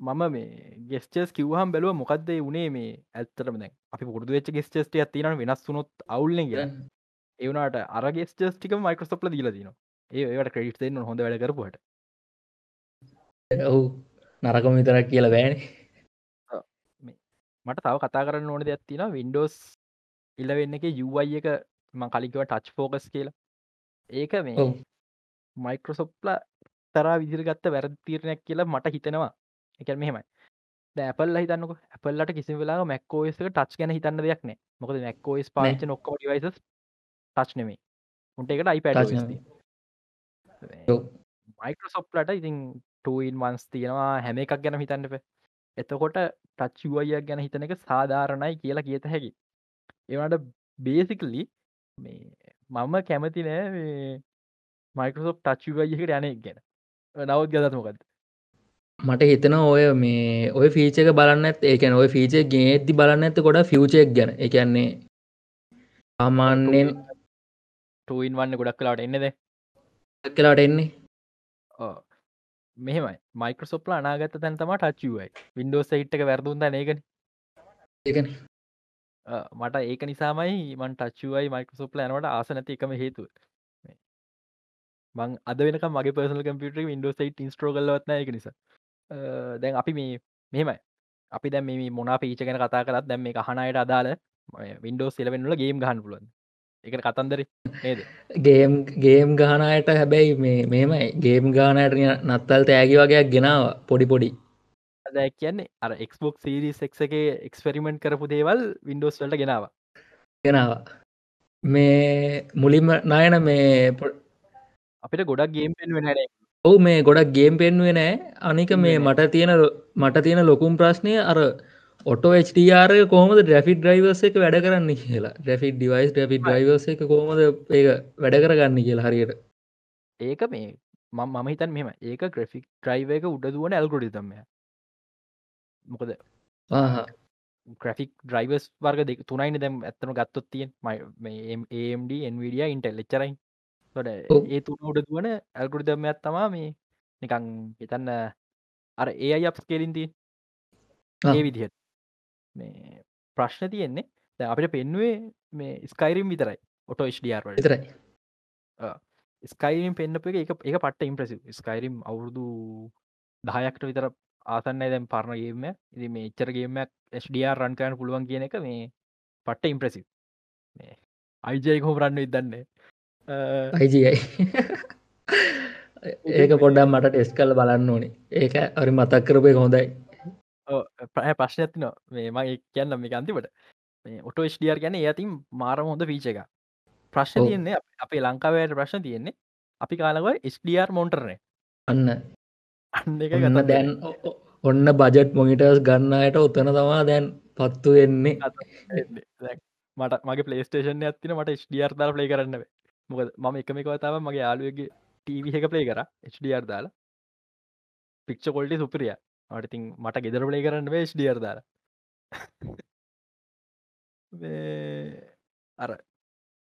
A: මම මේ ගෙස්ටස් කිවහම් බැලුව මොකක්ද වනේ මේ ඇත්තරම දැන් අපි පුරදු වෙච් ගෙස්ටස්ට ඇතින වෙනස් වුනොත් අවුල්ල කිය ඒවනට අරගෙස්ටස් ටික මයිකරසප්ල දීල දින ඒට ක්‍රඩිට් දෙන්න හොඳ වැඩ කරපුට
B: ඔහු නරකම විතරක් කියලා බෑන.
A: මට තව කතා කරන්න ඕනද ඇත්තින වින්ඩෝස් ඉල්ලවෙන්න එක යුවයි එක ම කලිකව ටච් ෆෝකස් කියලා. ඒක මේ මයිකරසොප්ල තරා විදිරගත්ත වැරදිීරණයක් කියලා මට හිතෙනවා එක මෙහෙමයි. ඇපල් හිතන්නක. ඇපල්ලට කිසි වෙලා මැක්කෝස් ටච් ගැන හිතන්න දෙයක් නෑ. මොකද මැක්කෝස් පාච නොක්කෝ ඩිවයිස ටච් නෙමේ උන්ට එකට අයිපඩ මයිකරසොප්ලට ඉතින් ටන් වන්ස් තියෙනවා. හැම එකක් ගැන හිතන්නප එතකොට ටච්චුවයක් ගැන හිතන එක සාධාරණයි කියලා කියත හැකි. ඒවට බේසිකලි මේ මම කැමති නෑ මයිකරසොප් ටච්චුවයකට යන ගැන. නවත් ගදත්මකක්ද
B: මට හිතන ඔය මේ ඔය ෆීචක බලන්නත් ඒකැන ඔය ෆීච ගේදදි බලන්න ඇත ගොඩ ෆියචෙක් ගැන. එකන්නේ සාමාන්‍යෙන්
A: ටන් වන්න ගොඩක් කලාට එන්නද
B: කලාට එන්නේ.
A: මෙහෙමයි. මයිකරසොප්ල අනාගත තැන් තම ටච්චුවයි වින්ඩෝස් හිට්ක වැරදුන්ද ඒකන.
B: ඒකන.
A: මට ඒක නිසාමයි මන් ටච්චුවයි මයිකරසොප්ල යනට ආස නැති එකම හේතුව. මං. අද වෙනක මගේ පර්සල් කම්පියුටර වින්ඩෝ සයිට ඉස්ට්‍රෝ කලවත්න එක නිසා දැන් අපි මේ මෙහෙමයි. අපි දැ මේ මොනා පීච ගැන කතා කරත් දැම් මේ කහනයට අදාල වින්ඩෝ සිලවෙන්නල ගේම් ගහන් පුලන් එක කතන්දර නේද?
B: ගේම් ගේම් ගහනයට හැබැයි මේ මේමයි ගේම් ගානයට නත්තල් තෑගි වගේයක් ගෙනාව පොඩි පොඩි.
A: අද කියන්නේ අර එක්බොක් සිරිස් එක් එක එක්ස්පෙරිමෙන්ට් කරපු දේවල් වින්ඩෝස් වලට ගෙනාව.
B: ගෙනාව. මේ මුලින්ම නායන මේ
A: අපිට ගොඩක් ගේම් පෙන් වෙන
B: ඔව් මේ ගොඩක් ගේම් පෙන්ුවේ නෑ. අනික මේ මට තියෙන මට තියෙන ලොකුම් ප්‍රශ්නය අර ඔටෝ HDR කොහමද ඩ්‍රෆික් ඩ්‍රයිවර්ස එක වැඩ කරන්න කියලා. ඩ්‍රෆික් ඩිවයිස් ඩ්‍රෆික් ඩ්‍රයිවර්ස එක කොහමද ඒ වැඩ කරගන්න කියලා හරියට.
A: ඒක මේ මම මම හිතන් මෙම ඒක ග්‍රෆික් ්‍රයිව එක උඩ දුවන ඇල්ගොඩිතම්ය මොකද. ග්‍රෆික් ඩ්‍රයිවස් වර්ග දෙක තුනයින දැම් ඇත්තන ගත්තොත් තියෙන් AMD එන්විඩිය ඉන්ටෙල් එච්චරයි තොට. ඒ තුන උඩ දුවන ඇල්ගොඩිදම්යක් තමා මේ නිකං හිතන්න අර ඒ අයි අප් කෙලින්ති
B: ආ.
A: ඒ විදිහට. මේ ප්‍රශ්න තියෙන්නේ. දැන් අපිට පෙන්නුවේ මේ ස්කයිරම් විතරයි. ඔටෝ වල
B: විතරයි.
A: ස්කයිම් පෙන්න්නප එක එක පට්ට ඉම්ප්‍රසි ස්කයිරම් අවුරුදු දහයක්ට විතර ආසන්න දැම් පරණගේම ඉදි මේ එච්චරගේමක් ස්ඩර් රන් කරන්න පුළුවන් කියන එක මේ පට්ට ඉම්ප්‍රසි මේ අයිජය හෝම රන්න ඉදන්නේ
B: අයිජයි ඒක පොඩ්ඩම් මට ටෙස් කල් බලන්න ඕනේ. ඒක අරි මතක් කරපය හොඳයි.
A: ප්‍රහ ප්‍රශ්න ඇතින මේ මගේ කියන්න මේ අන්තිවට මේ ඔටෝ ස්ඩියර් ගැන ඇතින් මාරම හොඳ පීච එක ප්‍රශ්න. තියන්නේ අපේ ලංකාවයට ප්‍රශ්න තියෙන්නේ අපි කාලව ස්ඩියර් මොන්ටරනේ
B: අන්න.
A: අන්න එක ගත
B: දැන් ඔන්න බජට් මොනිටර්ස් ගන්නයට ඔත්තන තමා දැන් පත්තු වෙන්නේ.
A: මට මගේ පලේස්ටේෂන් ඇතින මට ස්ඩියර් දාල ප්ලේ කරන්න මොකද මම එකම එකවතාව මගේ යාලුවගේ ටීවි එක ප්ලේ කර ස්ඩියර් දාලා. පික්ෂ කොල්ටි සුපරිය මටඉතින් මට ගෙදර ප්ලේ කරන්න ස්ඩියර් දාල. අර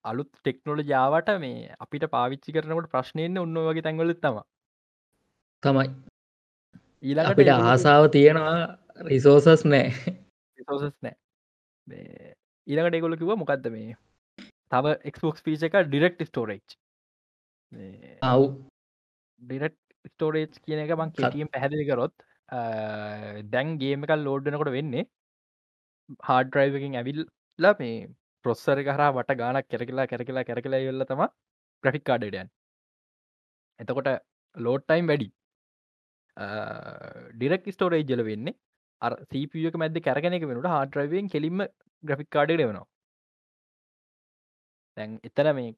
A: අලුත් ටෙක්නොල ජාවට මේ අපිට පාවිච්චි කරනකට ප්‍රශ්නයන්න ඔන්න වගේ තැන්වල තම
B: තමයි.
A: ඊළඟට
B: ආසාාව තියෙනවා රිසෝසස් නෑ.
A: resources නෑ. ඊළඟට ඒගොල කිව මොකක්ද මේ තව එක්ස්පෝක්ස් පිච එක ඩිරෙක්් ස්ටෝරේජ්
B: අව්
A: ඩිරෙක්් ස්ටෝරේජ් කියන එක මං කෙටියම් පැහැදිලි කරොත් දැන් ගේම එකල් ලෝඩ්නකොට වෙන්නේ හාඩරයිවකින් ඇවිල්ලා මේ ප්‍රොස්සර කරා වට ගානක් කෙරකිලා කැරකිලා කැරකිලා වෙල්ල තම ග්‍රෆික් කාඩඩයන් එතකොට ලෝඩ්ටයිම් වැඩි. ඩිරෙක් ස්ටෝරේජ්ජල වෙන්නේ සීපියක මැද කැරගෙන එක වෙනට හාඩරයිවෙන් කෙලින්ම ග්‍රෆික් කාඩට වෙනවා තැන් එතන මේ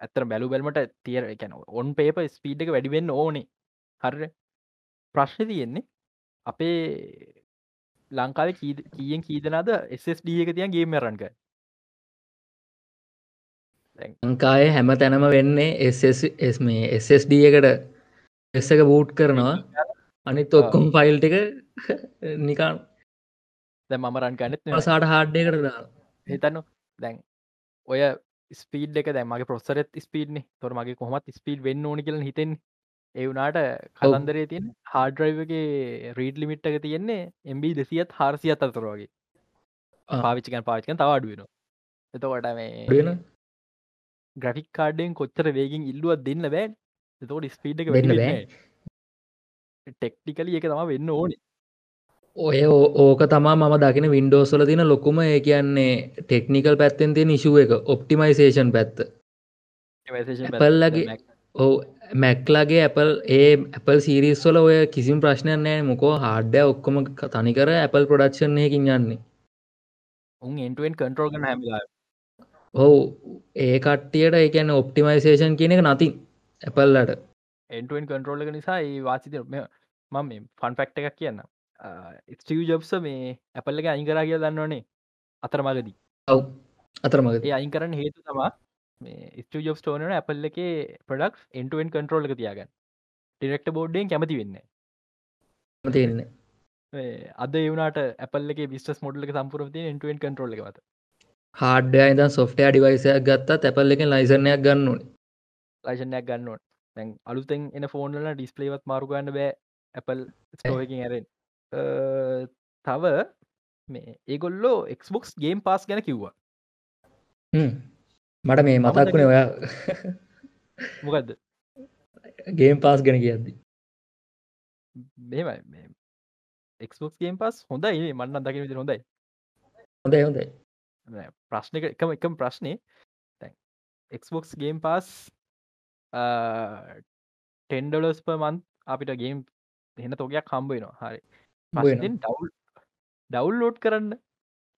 A: ඇතර බැලු බැල්මට තියර එකැන ඔන් පේප ස්පීඩ් එක වැඩිවෙන්න ඕනේ. හර ප්‍රශ්න තියෙන්නේ අපේ ලංකාව කියෙන් කීදනද SSD එක තියන් ගේම රන්ක
B: ලංකාය හැම තැනම වෙන්නේ SSD එකට එස් එක බූට් කරනවා. අනිත් ඔක්කොම් ෆයිල් ටික නිකන්
A: දැ මම රන් කනෙත්
B: පසාට හාඩ්ඩය කරලා
A: හිතන්න දැන් ඔය ස්පීඩ් එක දැමගේ පොස්සරත් ස්පීඩ්න තොර මගේ කොහමත් ස්පීඩ් වෙන්න ඕනි කියල හිතෙන් ඒ වනාට කලන්දරේ තියෙන් හාඩරයිවගේ රීඩ් ලිමිට් එක තියෙන්නේ එම්බි දෙසියත් හාරසියත් අතර වගේ.
B: ආ.
A: පාවිච්චිකන් පාවිච්කන් තවාඩුවෙන එතකොට මේ ග්‍රෆික් කාඩෙන් කොච්චර වේගෙන් ඉල්ලුවත් දෙන්න බෑ. එතකොට ස්පීඩ් එක
B: වෙන්න බෑ.
A: ටෙක්ටිකලි එක තම වෙන්න ඕනේ
B: ඔය ඕක තමා මම දකින වින්ඩෝස්වල තින ලොකුම ඒ කියන්නේ ටෙක්නිකල් පැත්තෙන් තියෙන ඉශුව එක ඔප්ටිමයිසේෂන් පැත්ත. Apple ලගේ- ඕ මැක්ලගේ Apple ඒ Apple සිරිස්වල ඔය කිසිම් ප්‍රශ්නයක් නෑ. මොකෝ හාඩ්ඩ ඔක්කොම තනිකර Apple ප්‍රඩක්ෂන් එකින් යන්නේ.
A: උන් එන්ටුවෙන් කන්ටරෝල් කන හැමිලා
B: ඔහු ඒ කට්ටියට ඒකැන ඔප්ටිමයිසේෂන් කියන එක නතින් Appleලට
A: එන්ටුවෙන් කන්ටරෝල් එක නිසා ඒ වාසිත මම ෆන් ෆෙක්ට එකක් කියන්න ස්ටව ජොබ්ස මේ ඇපල්ල එක අයිකරා කිය දන්නවනේ අතර මගදී
B: ඔව් අතරමග
A: අයින් කරන්න හේතු තමා මේ ස්ට ජොබ් ටෝනන ඇපල්ල එක ප්‍රඩක් එන්ටුවෙන් කන්ටරෝල් එක තියාගන්න ඩිරෙක්ට බෝඩ්ඩෙන් කැමති වෙන්න
B: තියෙන්නේ
A: අද ඒවනට ඇපල්ල බිස් මොඩල සම්පුරති එන්ටුවෙන් කන්ටරෝල් එක වත
B: හාඩ්ඩ ඉද සොෆ්ටය ඩිවයිසයක් ගත්තා තැපල් එක ලයිසනයක් ගන්න ඕනේ
A: ලයිෂනයක් ගන්නවට තැන් අලුතෙන් එන ෆෝන්ල ඩිස්පලේවත් මාරුගන්න බෑ ඇපල් ස්ටෝකින් ඇරෙන් තව මේ ඒගොල්ලෝ එක්බොක්ස් ගේම් පාස් ගැන කිව්වා.
B: මට මේ
A: මම
B: මතක්වුණ ඔයා
A: මොකක්ද
B: ගේම් පාස් ගැන කියද්දි.
A: මෙමයි එක්බොක්ස් ගේම් පස් හොඳයි මන්න දකින විදි හොඳයි.
B: හොඳයි හොඳයි.
A: ප්‍රශ්නක එකම එකම ප්‍රශ්නය එක්බොක්ස් ගේම් පාස් ටෙන්ඩලස් පමන් අපිට ගේම් එහෙන තෝගයක් කම්බයනවා හරි
B: වෙනවා.
A: ඩවල් ඩවල්ලෝඩ් කරන්න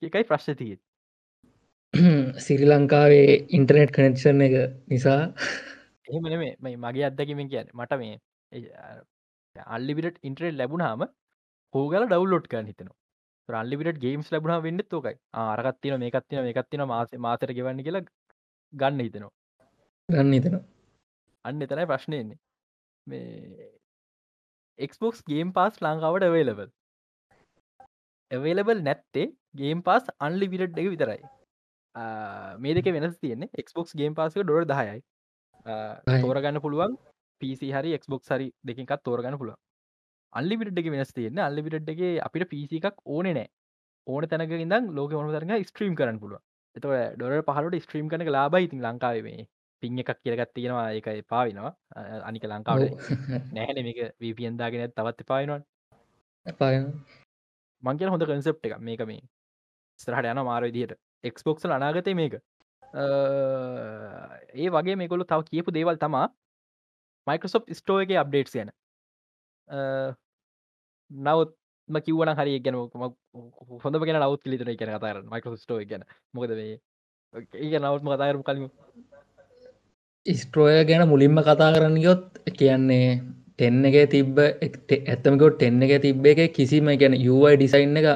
A: එකයි ප්‍රශ්න තිය
B: සිරි ලංකාවේ ඉන්ටර්නෙට් කනෙක්ෂන් එක නිසා.
A: එහෙම නෙමේ මේ මගේ අත්දැකීමෙන් කියන්න මට මේ අල්ලිවිට ඉන්ටරෙට් ලැබුණාම හෝගල ඩවලෝඩ් කරන්න හිතනවා. රල්ලිවිට ගේම්ස් ලැබුණ වෙන්න තෝකයි ආරකත්තින මේකත්තින මේකත්තින මාස මාතර ගෙවන්න කියලා ගන්න හිතනවා.
B: ගන්න හිතනවා.
A: අන්න එතනයි ප්‍රශ්නයන්නේ මේ එක්බොක්ස් ගේම් පාස් ලංකාවට අවේලබල් ඇවේලබල් නැත්තේ ගේම් පාස් අන්ලි විරට් එක විතරයි. මේ දෙක වෙනස් තියන්නේ එක්බොක්ස් ගේම් පාසක ඩොර දහයයි. තෝරගන්න පුළුවන් පිසි හරි එක්බොක් හරි දෙකකත් තෝරගන්න පුළුව අල්ලිවිට එක වෙනස් තියන්න අල්ලිවිට එක අපිට පිසි එකක් ඕන නෑ. ඕන තැනක ඉදම් ලෝක මොන තරග ස්ට්‍රීම් කරන්න පුළුව එත ඩොර පහලට ස්ට්‍රීම් කන ලාබයි ඉතින් ලංකාවේ මේ පින් එකක් කියලගත් තියෙනවා. එක පාවිනවා අනික ලංකාවට නැහැන මේක වීපියන්දාගෙන තවත් පායනවා මංකල හොඳ කන්සප් එක මේක මේ. ස්රහට යන මාර විදිහට. එක්ස්බොක්සල් අනාගතය මේක. ඒ වගේ මේකොලු තව කියපු දේවල් තමා මයිකසොප් ස්ටෝ එක අප්ඩේට් යන නවත් කිවන හරි ගැන හොඳ ගෙන නවත් ලිතර කියන කතර මයික ස්ටෝ ගැන. මොකද වේ ඒ නවත්ම කතාරම කලින්
B: ස්ට්‍රෝය ගැන මුලින්ම කතා කරන්න ගොත් කියන්නේ ටෙන්න එක තිබ්බ ඇත්තමකොත් ටෙන්න එක තිබ්බ එක කිසිම ගැන යුවයි ඩිසයින් එක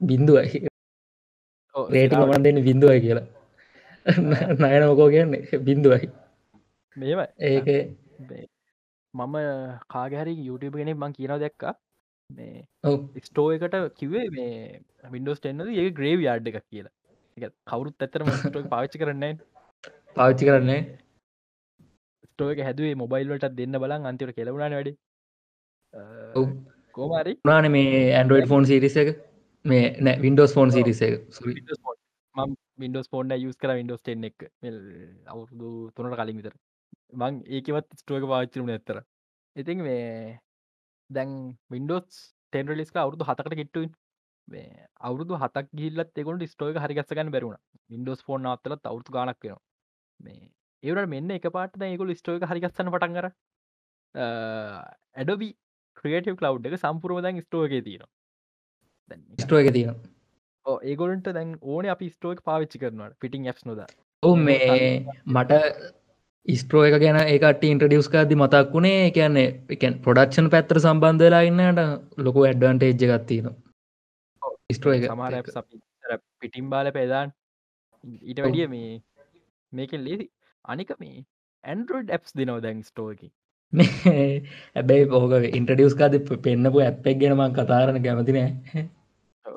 B: බින්දුවයි රේටි මන් දෙන්න බින්දුවයි කියලා. නයනමකෝ කියන්නේ? බින්දුවයි
A: මේම
B: ඒක
A: මම කාගහරි YouTube කෙනෙක් මං කියනව දැක්කා. මේ ස්ටෝ එකට කිවේ මේ වින්ඩෝස් ටෙන්නද ඒ ග්‍රේව් යාඩ් එකක් කියලා. කවුරුත් ඇතරම පාච්චි කරන්නේ
B: පාවිච්චි කරන්නේ
A: ස්ටෝ එක හැදුවේ මොබයිල්ලට දෙන්න බලන් අන්තිවට කෙලවුණන වැඩි. කෝමරි
B: නාන මේ ඇන්ඩරෝයිඩ් ෆෝන් සිරිස එක? මේ නෑ වින්ඩෝස් ෆෝන් සිරිස එක.
A: ම වින්ඩෝස් ෆෝන් යස් කර වින්ඩෝස් ටෙන් එක. අවුරුදු තුනට කලින් විතර. මං ඒකවත් ස්ටෝක පාච්චරුණ ඇත්තර ඉතින් මේ දැන් වින්ඩෝස් ටෙන්රලිස්ක අවුරුදු හතකට කිට්ටුයි. අවුරුදු හතක් ගිල්ලත් එකුට ස්ටෝක හරිගස්සගන්න බැරුණ වින්ඩෝස් ෆෝන් අත්තලත් අවුතු ගනක් වෙනවා. මේ ඒවට මෙන්න එක පාට ඒකුල් ස්ටෝක හරිගස්සන්න පටන් කර ඇඩබි ක්‍රියටව කලව් එක සම්පුරම දැන් ස්ටෝක තියෙනවා.
B: ස්ටෝ එක තියෙනවා.
A: ඒගොලන්ට දැන් ඕන අපි ස්ටෝක පාවිච්චි කරනවට පිටිං ඇස් නොද.
B: ඔ මේ මට ඉස්ට්‍රෝ එක ගැන ඒකට ඉන්ට්‍රඩියස් කාදදි මතක් වුණේ කියන්නේ එකන් ප්‍රඩක්ෂන් පැත්තර සම්බන්ධලා ඉන්නට ලොකු ඇඩ්වන්ට එජ්ජ ගත්තිනවා ඉස්ට්‍රෝ එක.
A: සමහර පිටිම් බාල පෙදාන්. ඊට වැඩිය මේ මේකෙන් ලේසි අනික මේ ඇන්ඩරෝඩ් ඇප්ස් දෙනව දැන් ස්ටෝකි
B: ඇබැයි පෝක ඉන්ටඩියස් කාද පෙන්න්නපු ඇප්පෙක් ගෙනමන් කතාරන කැමතිනෑ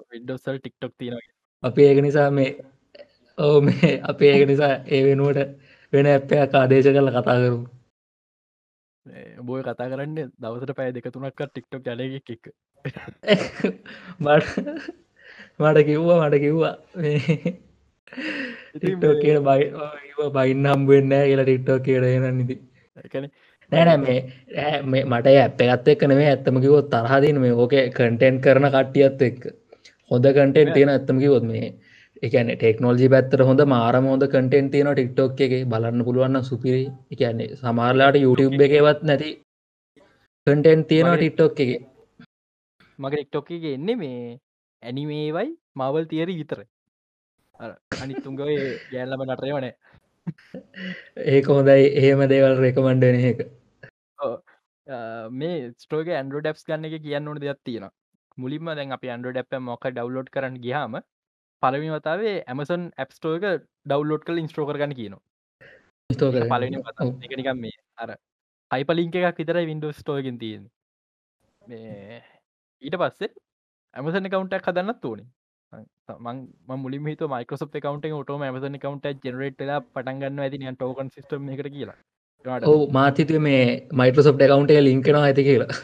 A: විඩෝසල් ටික්ටොක් තියෙන
B: අපි ඒක නිසා මේ ඕ මේ අපේ ඒක නිසා ඒ වෙනුවට වෙන ඇප්පයක් ආදේශ කරල කතා කරු
A: බෝය කතා කරන්න දවසට පෑ දෙක තුනක්ක ටික්ටොක් ජලග එක්
B: මට මට කිව්වා මට කිව්වා ටික්ටෝ කියන බයි බයින්න හම්බුවෙන්නෑ කියලා ටික්ටෝ කියරෙන නිති නෑන මේ මට ඇප එකත් එක්ක නෙේ ඇත්තම කිවොත් තරහදින මේ ඕක කටෙන්ට් කරන කට්ටියත් එක්ක. හොඳ කටෙන්ට් තියෙන ඇත්තම කිවොත් මේ එකන ටෙක්නෝජි පැත්තර හොඳ මාරම හොඳ කටෙන් තියෙන ටික්ටොක් එක. බලන්න පුළුවන්න සුපිරි එකන්නේ සමාරලාට YouTube එකවත් නැති කටෙන් තියෙනවා ටික්ටොක් එක.
A: මගේ ටික්ටොක් එක එන්නේ මේ ඇනිමේවයි මවල් තියරි විතර අනිත්තුන්ග ගෑල්ලම නටරේ වනේ
B: ඒක හොඳයි. එහෙම දේවල් රෙකමන්ඩන එක.
A: මේ ස්ටෝක ඇන්ඩරෝ ඩැප්ස් ගන්න එක කියන්න ඕන දෙයක් තියෙන මුලින්ම දැන් අප ඇන්ඩරෝ ඩැප් මොක ඩවලෝඩ් කරන්න ගියාම පලවි වතාවේ ඇමසන් ඇප්ස්ටෝ එක ඩව්ලෝඩ් කල ඉන්ස්ට්‍රෝ කරගන්න කියනවා. පලනි එකනිකම් මේ අර හයිපලිංක එකක් විතර වින්ඩෝ ස්ටෝගෙන් තියෙන ඊට පස්සේ ඇමසන කවුන්ටක් හදන්නත් ඕනේ මං මුලින් හිත මයිකසප කවන්ට ටම මසන කවන්ට ජනරේට් පටන්ගන්න ඇති ටෝකන් සිස්ටම එකට කියලා.
B: ඕ මාතිතුව මේ මයිකසප් කවන්ට ලින්කෙන ඇති කියලා.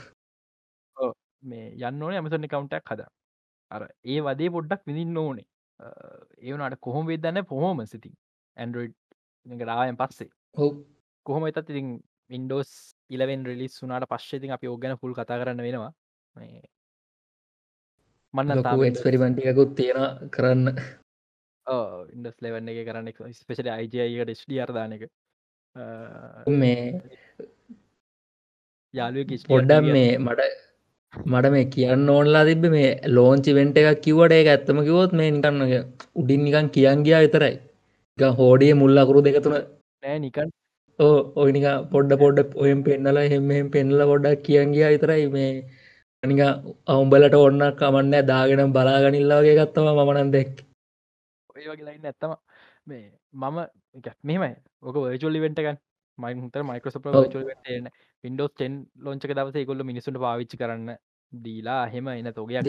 A: මේ යන්න ඕනේ ඇමසන කවන්ටක් හද. අර ඒ වදේ පොඩ්ඩක් විදින්න ඕනේ. ඒවනට කොහොම වෙදන්න පොහොම සිති ඇන්ඩරෝයිඩ් රායන් පස්සේ.
B: හෝ
A: කොහොම එතත් ඉතින් වින්ඩෝස් ඉලවෙන් රිලිස් වුනාට පශ්්‍යතින් අපි ඕගැන පුල් කතා කරන්න වෙනවා
B: මන්න එක්ස්පෙරිමෙන්ටියකුත් තියෙන කරන්න.
A: ඉන්ඩස් ලෙවන්න එක කරන්න ස්පෙශල අයිජයකට ස්ඩි අර්දාන එක.
B: මේ
A: යාලුව
B: පොඩ්ඩම් මේ මට මට මේ කියන්න ඕනලා තිබ මේ ලෝංචි වෙන්ට එකක් කිවට එක ඇත්තම කිවොත් මේ නිකන්න උඩින් නිකන් කියන් ගියා විතරයි. හෝඩිය මුල්ලකුරු දෙකතුන
A: නෑ නිකන්
B: ඕ ඔයිනික පොඩ්ඩ පොඩ්ඩ ඔයම් පෙන්නලා හෙම පෙන්නල පොඩ්ඩක් කියන් ගියා විතරයි මේ අනික අවුම්බලට ඔන්න කමන්න දාගෙන බලාගනිල්ලාගේ ගත්තම මමනන් දෙක්
A: ඔය වගේ ලයින්න ඇත්තම මේ මම මෙමයි ඕක වර්චුවලි වෙන්ටකන් මයින්තර මයිකෝසප න. පින්ඩෝස් ටෙන් ලොංචක දවස කොල්ල මිනිසුන්ට පාවිච්චි කරන්න දීලා හෙම එන තෝගයක්.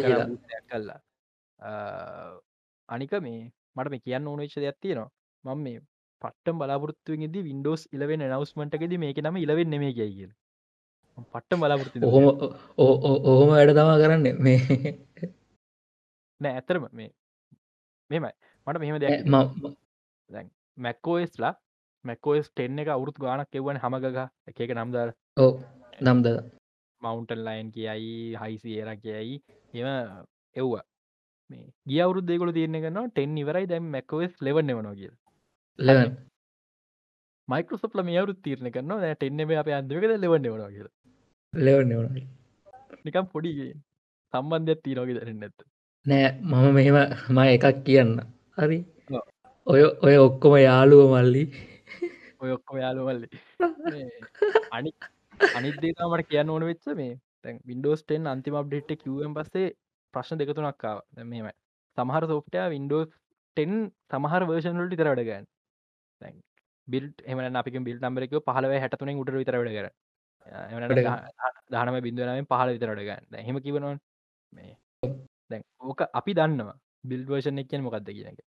A: කල්ලා අනික මේ මට මේ කියන්න ඕනවිච්ච දෙයක් තියෙනවා. මම මේ පට්ටම් බලාපොරත්තුවෙද වින්ඩෝස් ඉලවෙන් නවස්මටකෙද මේක නම ඉලවෙන් නෙමේ කිය කියල පට්ටම් බලාපොරත්තු
B: ඔහොම ඔහොම වැඩ තමා කරන්න. මේ
A: නෑ ඇතරම මේ මෙමයි මට මෙහෙම
B: ම
A: මැක්කෝස්ලා මැකෝස් ටෙන්න එක අවුරුත් ගානක් එවන හමගහ එක එක නම්දාර
B: ඕ නම්ද
A: මවන්ටන් ලයින් කියයි හයිසිේර කියයි එම එව්වා. මේ ගිය අවුරුත් දෙකොල තියන කන්න ටෙන් ඉවරයි දැම් මැකෝස් ලෙවන්න වනවා කිය
B: ලෙවන්.
A: මයිකෝසප්ල මේ අවුත් තීරණ කරන්න ටෙන්න අප අන්දකද ලෙවන්න වනවා කිය
B: ලෙවන්න වන
A: නිකම් පොඩි සම්බන්ධයක් තිීනෝගෙ දරන්න ඇත
B: නෑ මම මෙහෙම ම එකක් කියන්න. හරි. ඔය ඔය ඔක්කොම යාළුව මල්ලි.
A: ඔය ඔක්කොම යාලුවල්ල අනි අනිදේමට කියන්න ඕන වෙච්ච මේ තැන් වින්ඩෝස් ටෙන් අන්තිම අප්ඩේට් කිවම් පස්සේ ප්‍රශ්න දෙකතුනක්කාව මෙම සමහර සෝප්ටය වින්ඩෝස් ටෙන් සමහර වර්ෂන්ලට තර වැඩගන්න බිල් එම අපි බිල් නම්බරක පහලව හැටතුනෙන් උට විතර වැඩ කර දානම බින්දුවනම පහල විතරට ගන්න හෙම කිවනවා මේ දැන් ඕක අපි දන්නවා. බිල් වර්ෂන් එක කියන මොකක්ද කියන එක.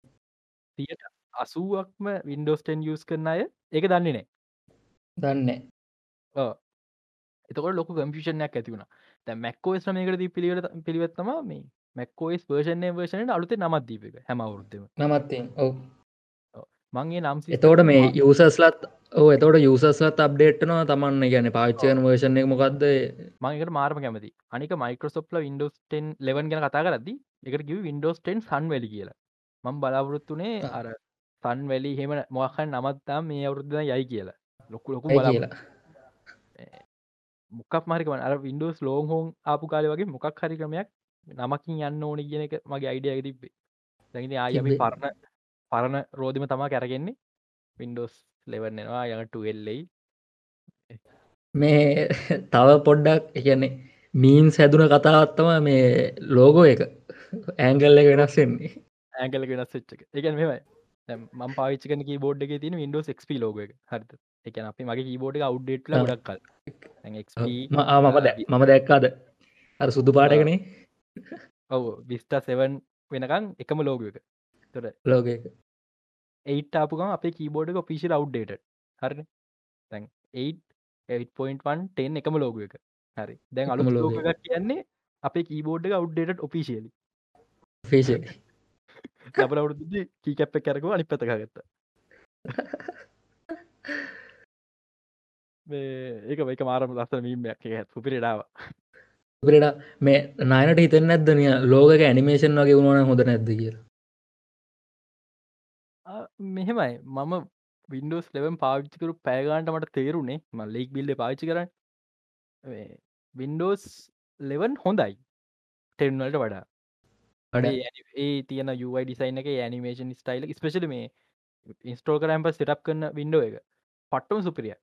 A: තියට අසුවක්ම වින්ඩෝස්ටන් යස් කරන අය ඒක දන්නේ නෑ
B: දන්න
A: එතකොට ලොක කම්පිෂණයක් ඇතිවුණ තැ මැක්කෝස් මේකට දී පිළිවෙල පිළිවෙත්තම මේ මැක්කෝස් වර්ෂණය වර්ෂණයට අලුත නමත් දීපක හැමවුරුත්තම
B: නමත්තෙන් ඔව
A: මගේ නම්
B: එතෝට මේ යසස්ලත් ඕ එතවට යසස්ලත් අප්ඩේට්නවා තමන්න ගැන පාච්චයන වර්ෂණ එක මොකක්ද
A: මංකට මාර්ම කැමති අනික මයිකෝසොප්ල වින්ඩෝස් ටෙන් ලෙවන් ගැන කතා කරදදි එකට කිව වින්ඩෝස් ටෙන් සන් වැලි කියලා. මං බලාපොරොත්තුනේ අර සන් වැලි හෙම මොහන් නමත්තාම් මේ අවුරුද්ධ යයි කියලා. ලොකු ලොකු
B: කියලා.
A: මොකක් මරිකම අර වින්ඩෝස් ලෝන් හෝන් ආපු කාල වගේ මොකක් හරි ක්‍රමයක් නමකින් යන්න ඕන කියන එක මගේ අයිඩිය තිබ්බේ. දැනි ආයමි. පරණ පරණ රෝධම තමා කැරගෙන්නේ වින්ඩෝස් ලෙවන්නවා යඟට එල්ලෙයි
B: මේ තව පොඩ්ඩක් එකන්නේ මීන් සැදුන කතාවත්තම මේ ලෝගෝ එක. ඇංගල්ල එක වෙනස්සෙන්නේ
A: ඇගල වෙනස් වෙච්චක එකන් මෙමයි මම් පාවිච්චකන බෝඩ් එක තින විඩෝ ක්ප ලෝග හරිත එක. අපි මගේ කීබෝඩ් එක අවු්ඩේට්
B: ආ.
A: ගොඩක් කල්.
B: ම- ආ, මම දැක්කාද අර සුදු පාටකනේ
A: ඔව. විස්ටා සෙවන් වෙනකං එකම ලෝග එක. තොර
B: ලෝග එක
A: ඒට අපපුකම අපේ කීබෝඩ් එක පිසිල් අවු්ඩේට හරි තැන් 8.1 ටෙන් එකම ලෝග එක. හරි. දැන් අලු
B: එකම
A: ලෝග
B: logo
A: එකක් කියන්නේ අපේ කීබෝඩ් එක අවු්ඩේට ඔපිසිියලි
B: ෆේෂ
A: ලබල අවුරුදු කීකැප්ප කරකව අනි පතකාගත්ත ඒක එක මාරම ලස්සන මීමයක් එක සුපිරිඩාව
B: පරට මේ නයනට හිතන්න ඇදනය ලෝක ඇනිමේෂන් වගේ වුණන හොඳ නැද්ද කිය
A: මෙහෙමයි. මම වින්ඩෝස් ලෙවන් පාවිච්චිකරු පෑගාන්ට මට තේරුණේ ම ලෙක් බිල්ල පාච්චි කරන්න. වින්ඩෝස් ලෙවන් හොඳයි. ටෙන්වලට වඩා. ඒ තියන යුයි ඩිසයින් එක ඇනිමේෂන් ස්ටයිල ස්පේශල මේ ඉන්ස්ටෝ කරම්ප සිටප් කරන්න වින්ඩෝ එක. පට්ටම සුපිරිය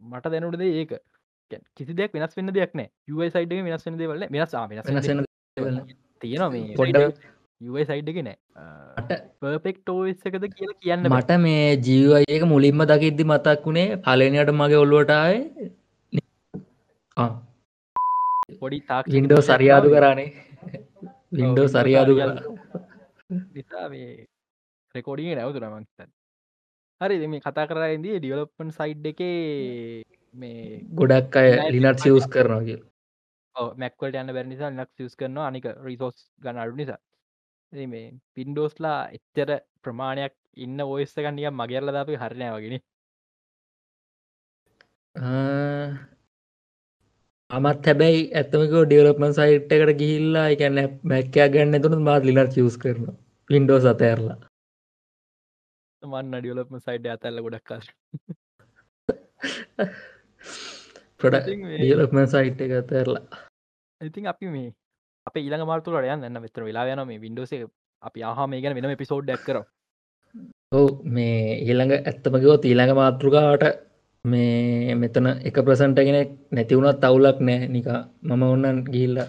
A: මට දැනුටද ඒක. කැන්- කිසි දෙයක් වෙනස් වෙන්න දෙයක් නෑ යුයි සයිඩ් වෙනස් වෙන දෙවල වෙනස් දෙයක් තියෙනවා මේ
B: පොඩ්ඩක්
A: යුයි සයිඩ් එක නෑ.
B: මට
A: පර්පෙක්ටෝ එකද කියලා කියන්න බෑ.
B: මට මේ ජීවයි එක මුලින්ම දකිද්දි මතක් වුණේ පලනයට මගේ ඔල්ලුවටාය
A: පොඩි තාක්
B: වින්ඩෝ සරියාදු කරානේ.
A: Windows
B: සරියාදු කර.
A: නිසා මේ රෙකෝඩිය නැවතුර මංතන් හරි මේ කතා කරයින්දී ඩියලොප්පන් සයිඩ් එක මේ
B: ගොඩක් අය ලිනත් සියස් කරනවා කිය
A: මැක්වලට යන්න බැරි නිසා ලක් සිස් කරන අනික රිසෝස් ගන්න අඩු නිසා ඉතින් මේ පින්ඩෝස්ලා එච්චර ප්‍රමාණයක් ඉන්න ඔයස්ස ගන්නිය මගේරල දාපි හරණය වගෙන
B: අමත් හැබැයි ඇත්තමකෝ ඩියලපමන් සයිට් එකට ගිහිල්ලා එකන්න මැක්කයා ගන්න තුන මාත් ලිනත් සියස් කරන වින්ඩෝ සතඇරලා
A: මන්න ඩියලොප්ම සයිඩ් ඇතල්ල ගොඩක් කර මේ-
B: ඩියලක්ම සයිට් එක තැරලා
A: ඉතින් අපි මේ අප ඊළඟ මාර්තුලට යන්න. එන්න මෙතර වෙලා යන මේ වින්ඩෝසේ අපි ආහ මේ ගැන වෙනම එපිසෝඩ් ඩක් කර
B: ඔව් මේ ඊළඟ ඇත්තමකිවොත් ඊළඟ මාතෘකාවට මේ මෙතන එක ප්‍රසන්ට කෙනෙක් නැතිවුණත් තවුලක් නෑ නික මම ඔන්නන් ගිල්ල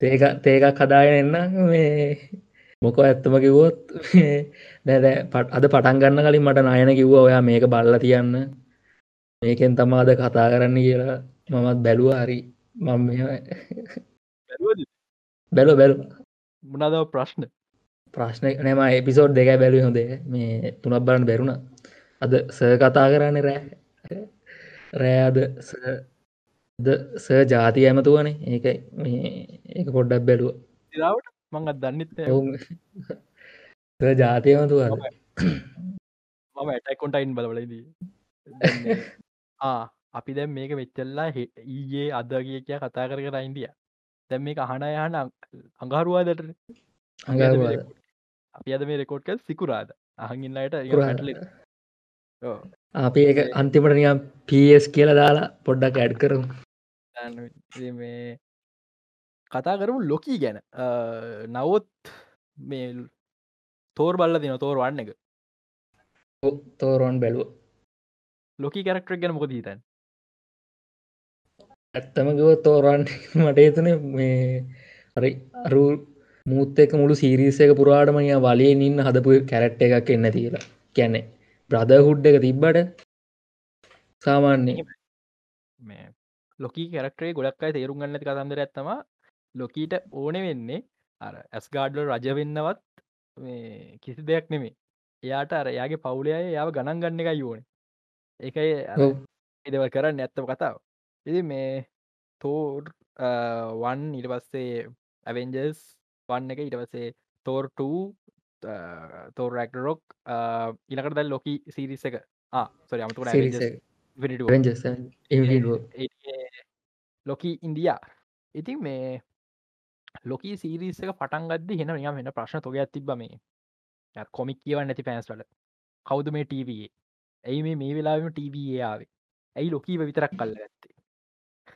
B: තේක තේකක් හදාගෙන එන්න. මේ මොක ඇත්තම කිවොත් දැද පට අද පටන් ගන්න කලින් මට නයන කිව්ව ඔයා මේක බල්ල තියන්න. මේකෙන් තමාද කතා කරන්න කියලා. මමත් බැලුව හරි. මම බැලු බැලු
A: මුණදව ප්‍රශ්න?
B: ප්‍රශ්න නම එපිසෝඩ් දෙක බැලි හොදේ මේ තුනක් බලන්න බැරුණ. අද ස කතා කරන්න රෑ. රෑද ද ස ජාති ඇමතුවනේ. ඒක මේ ඒක පොඩ්ඩක් බැලුව.
A: මංගත් දන්නෙත්
B: ඔවුන් ස ජාති ඇමතුවන.
A: මම ඇටකොන්ටයින් බලවලදී අපි දැම් මේක වෙච්චල්ලා ඊයේ අදගේ කිය කතා කර කර ඉන්දිය දැම් මේ අහන යහන අඟහරුවාදට
B: අඟ
A: අපි අද මේ රෙකෝඩ් කල් සිකුරාද? අහගින්නයට. ඇටල
B: අපි ඒක අන්තිමට නියම් පස් කියල දාලා පොඩ්ඩක් ඇඩ් කරමු.
A: මේ කතා කරමු ලොකී ගැන. නවොත් මේ තෝර් බල්ල දින තෝර වන්න එක.
B: තෝරොන් බැලුව
A: ලොකී කැරක්ටරක් ගැන මොකද හිතන්
B: ඇත්තමගව තෝරන් මට එතන මේ හරි අරු මුූත් එක මුළු සිරිස එක පුරාටමනිය වලේ ඉන්න හදපු කැරට්ට එකක් එන්න තිීලා කැනෙ බ්‍රද හුඩ් එක තිබ්බට සාමාන්‍ය
A: ලොකී කැරක්ටේ ගොඩක් අයි තේරුම් ගන්නති කතන්දර ඇත්තම ලොකීට ඕන වෙන්නේ. අර ඇස්ගාඩ්ල රජ වෙන්නවත් කිසි දෙයක් නෙමේ එයාට අර යාගේ පවුලය යාව ගණන් ගන්න එකයි ඕන. ඒකයි අර
B: ඔව්.
A: ඉදව කරන්න ඇත්තම කතාව ඉදි මේ තෝර් වන් ඉට පස්සේ ඇවෙන්ජස් වන්න එක ඉට පස්සේ තෝර්ට තෝර රක්ටරොක් ඉනකට දැල් ලොකි සිරිස එක. සොරි අමතුකට ලොකී ඉන්දයා ඉතින් මේ ලොකී සීරිස එක පටන් ගද හෙන නියම වෙන ප්‍රශ්න තොග ඇතිබ මේ. කොමික් කියව නැති පැන්ස්වල කවුද මේ ටීවයේ ඇයි මේ මේ වෙලාම ටීවයේ ආවේ? ඇයි ලොකීව විතරක් කල්ල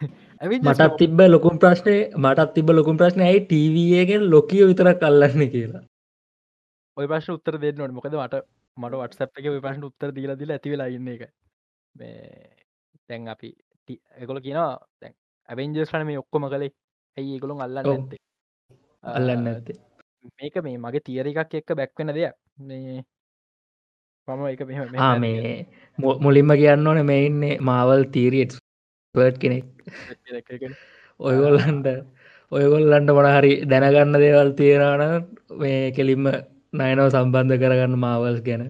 B: මටත් තිබ ලොකුම් ප්‍රශ්නය මටත් තිබ ලොකුම් ප්‍රශ්න ඇයි ටීවගෙන් ලොකියෝ විතරක් කල්ලන්න කියලා?
A: ඔය ප්‍රශ්න උත්තර දෙන්න නොට මොකද මට මට වටසප් එක ඔය ප්‍රශ්න උත්තර දීලා දිල ඇති වෙලා ඉන්න එක මේ තැන් අපි ඒගොල කියනවා තැන් ඇබෙන්ජස්ටන මේ ඔක්කොම කළේ. ඇයි ඒගොලොන් අල්ලන්න. ඇත්තේ
B: අල්ලන්න ඇත්තේ
A: මේක මේ මගේ තියර එකක් එක්ක බැක්වෙන දෙයක්. මේ මම එක මෙහෙම මෙහෙම
B: ආ මේ මු- මුලින්ම කියන්න ඕන මේ ඉන්නේ මාවල් තීරියට් පර්ට් කෙනෙක්. ඔයගොල්ලන්ට ඔයගොල්ලන්ට මොනහරි දැනගන්න දේවල් තියෙනවන මේ කෙලින්ම නයනව සම්බන්ධ කරගන්න මාවල්ස් ගැන.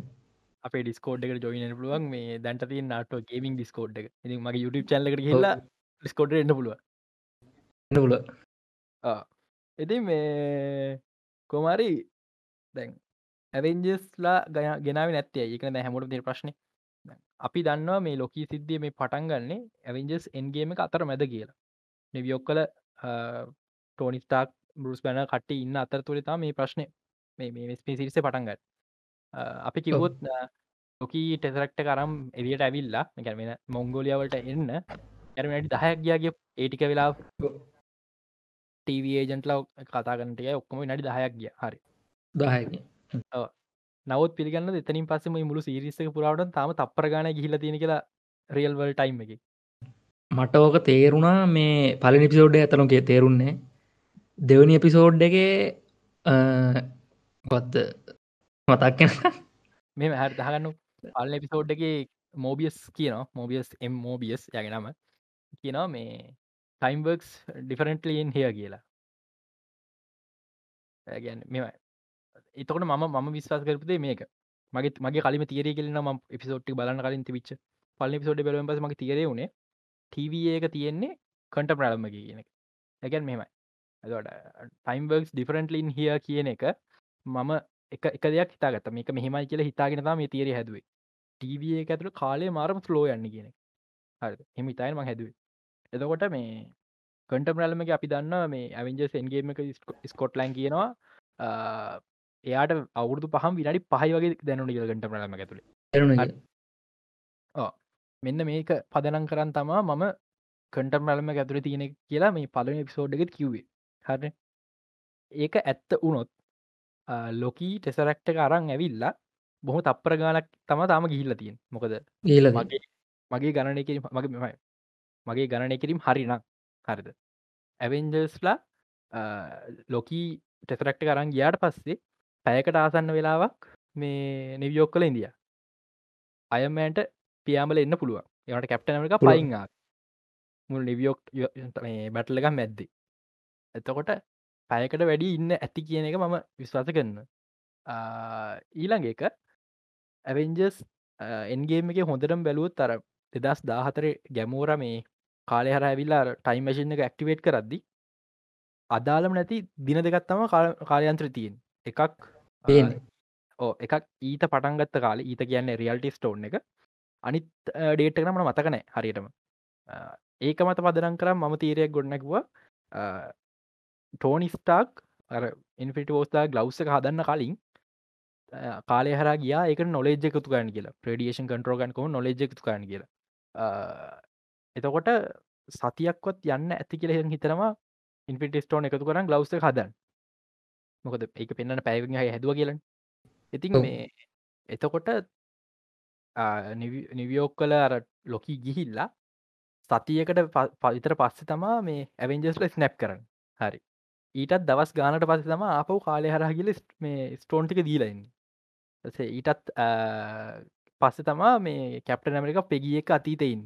A: අපේ ඩිස්කෝඩ් එකට ජොයින පුළුවන්. මේ දැන්ට තිය නාට ගේමින් ඩිස්කෝඩ් එක. ඉති මගේ YouTube චල්ලකට කියලා ඩිස්කෝඩ් එන්න පුළුව
B: එන්න පුල
A: ඉති මේ කොමරි දැන් ඇවෙන්ජස්ලා ගය ගෙනාව නැත්තේ ඒකන හැමෝට තිර ප්‍රශ්න අපි දන්නවා මේ ලොකී සිද්ධිය මේ පටන් ගන්නේ ඇවෙන්ජස් එන්ගේම අතර මැද කියලා. නිවියොක් කල ටෝනිස්ටාක් බරුස් බැන කට ඉන්න අතර තුළතා මේ ප්‍රශ්නය මේ මේ ස්පිසිරිස පටන්ගත් අපි කිවොත් ලොකී ටෙසරක්ට කරම් එදිට ඇවිල්ලා ගැන වෙන මොංගෝලියාවලට එන්න ඇරමට දහයක් ගයාගේ ඒටික වෙලා ටීවේජන්ටල කතාගන්නටය ඔක්කොම නඩි දහයක් ගිය. හරි.
B: දහයක
A: නවත් පිළිගන්න එතනින් පස්සම මුළු සිරිස්සක පුරාවට තම තප්පර ගාන ගිහිල තියෙන කියලා රියල්වල් ටයිම් එක.
B: මට ඕක තේරුණා මේ පලනි පිසෝඩ්ඩ ඇතනොගේ තේරුන්නේ. දෙවනි එපිසෝඩ් එක ගොත්ද මතක්කෙන
A: මෙම හැ දහගන්න පල්ල එපිසෝඩ් එක මෝබියස් කියනවා. මෝබියස් එම් මෝබියස් යගෙනම කියනවා මේ ටයිම්බර්ක්ස් ඩිෆරෙන්ටලියෙන් හය කියලා. ඇගැන් මෙම එතකොට මම මම විශ්වාස කරපුදේ මේක. මගේ මගේ කලිම තීරය කෙලන ම පිසෝට්ටි බලන්න කලින් තිවිච් පල්ලි පිසෝඩ් බලම පස මගේ තීරය වුණේ TV එක තියෙන්නේ කටම් ප්‍රලම කියන එක. ඇගැන් මෙමයි ඇදට ටයිම්බර්ක්ස් ඩිෆරෙන්ටලින් හිය කියන එක මම එක එක දෙයක් හිතාගත මේක මෙහෙමයි කියලා හිතාගෙන මේ තීරය හැදුවේ. TV එක ඇතුළ කාලය මාරම ස්ලෝ යන්න කියන හරි එම ඉතායම හැදුවේ. එතකොට මේ කටම් රලම අපි දන්න මේ ඇවිජ සෙන්ගේම එක ස්කොට්ලන් කියනවා. ආ, එයාට අවුරදු පහම විනාඩි පහයි වගේ දැනුනි ගටම රලම ඇතුළේ මෙන්න මේක පදනම් කරන්න තමා මම කටම් රලම ඇතුර තියෙන කියලා මේ පලන පිසෝඩ් එකත් කිව්වේ. හර ඒක ඇත්ත වනොත් ලොකී ටෙසරක්ට අරං ඇවිල්ලා බොහො තප්පර ගානක් තම තාම ගිහිල්ල තියෙන්. මොකද
B: ගීල
A: මගේ මගේ ගණනය කිරීම මගේ මෙමයි මගේ ගණනය කිරීම හරිනම් හරිද? ඇවෙන්ජස්ලා ලොකී ටෙසරක්ට කරන් ගියාට පස්සේ පැයකට ආසන්න වෙලාවක් මේ නිවියෝක් කළ ඉදිය අයමෑන්ට පියාමල එන්න පුළුවන්. එවට කැප්ටනක පයිංා මුල් නිවියෝක් බැටල එකක් මැද්දි. එතකොට පැයකට වැඩි ඉන්න ඇති කියන එක මම විශ්වාස කරන්න ඊළඟ එක ඇවෙන්ජස් එන්ගේම එක හොඳටම් බැලුවත් තර දෙදස් දාහතර ගැමෝර මේ කාලය හර ඇවිල්ලා ටයිම්මශන එක ඇක්ටිවේට් කරද්දි අදාළම නැති දින දෙගත්තම කාලයන්ත්‍ර තියෙන් එකක් එකක් ඊට පටන්ගත්ත කාල ඊත කියන්නේ රියල්ටි ස්ටෝන් එක අනිත් ඩේට නමට මතකනෑ හරියටම. ඒක මත පදරන් කරම් මම තීරයක් ගොඩනැක්වා ටෝනි ස්ටාක් අර ඉන්ෆිට ෝස්තා ගලව්ස එක හදන්න කලින් කාලය හර ගියා එක නොලෙජ් එකතු ගන්න කියලා. ප්‍රඩියේෂන් කන්ටරෝගන් කො නොලෙජ් එකතු ගන්න කියලා. එතකොට සතියක්වත් යන්න ඇති කියල හිතරම ඉන්ෆිට ස්ටෝන් එකතු කරන්න ගලව්ස හදන් මොකද ඒක පෙන්න්න පැවිහි හැදුව කියලන්. ඉතින් මේ එතකොට නිවියෝක් කල අර ලොකී ගිහිල්ලා සතියකට පවිතර පස්සේ තමා මේ ඇවෙන්ජස්ල ස්නැප් කරන්න. හරි. ඊටත් දවස් ගානට පස්ස තම ආපව කාලය හරහගිල මේ ස්ටෝන්ටික දීලයින්න ඊටත් පස්ස තමා මේ කැප්ට ඇමරික පෙගිය එක අතීත ඉන්න.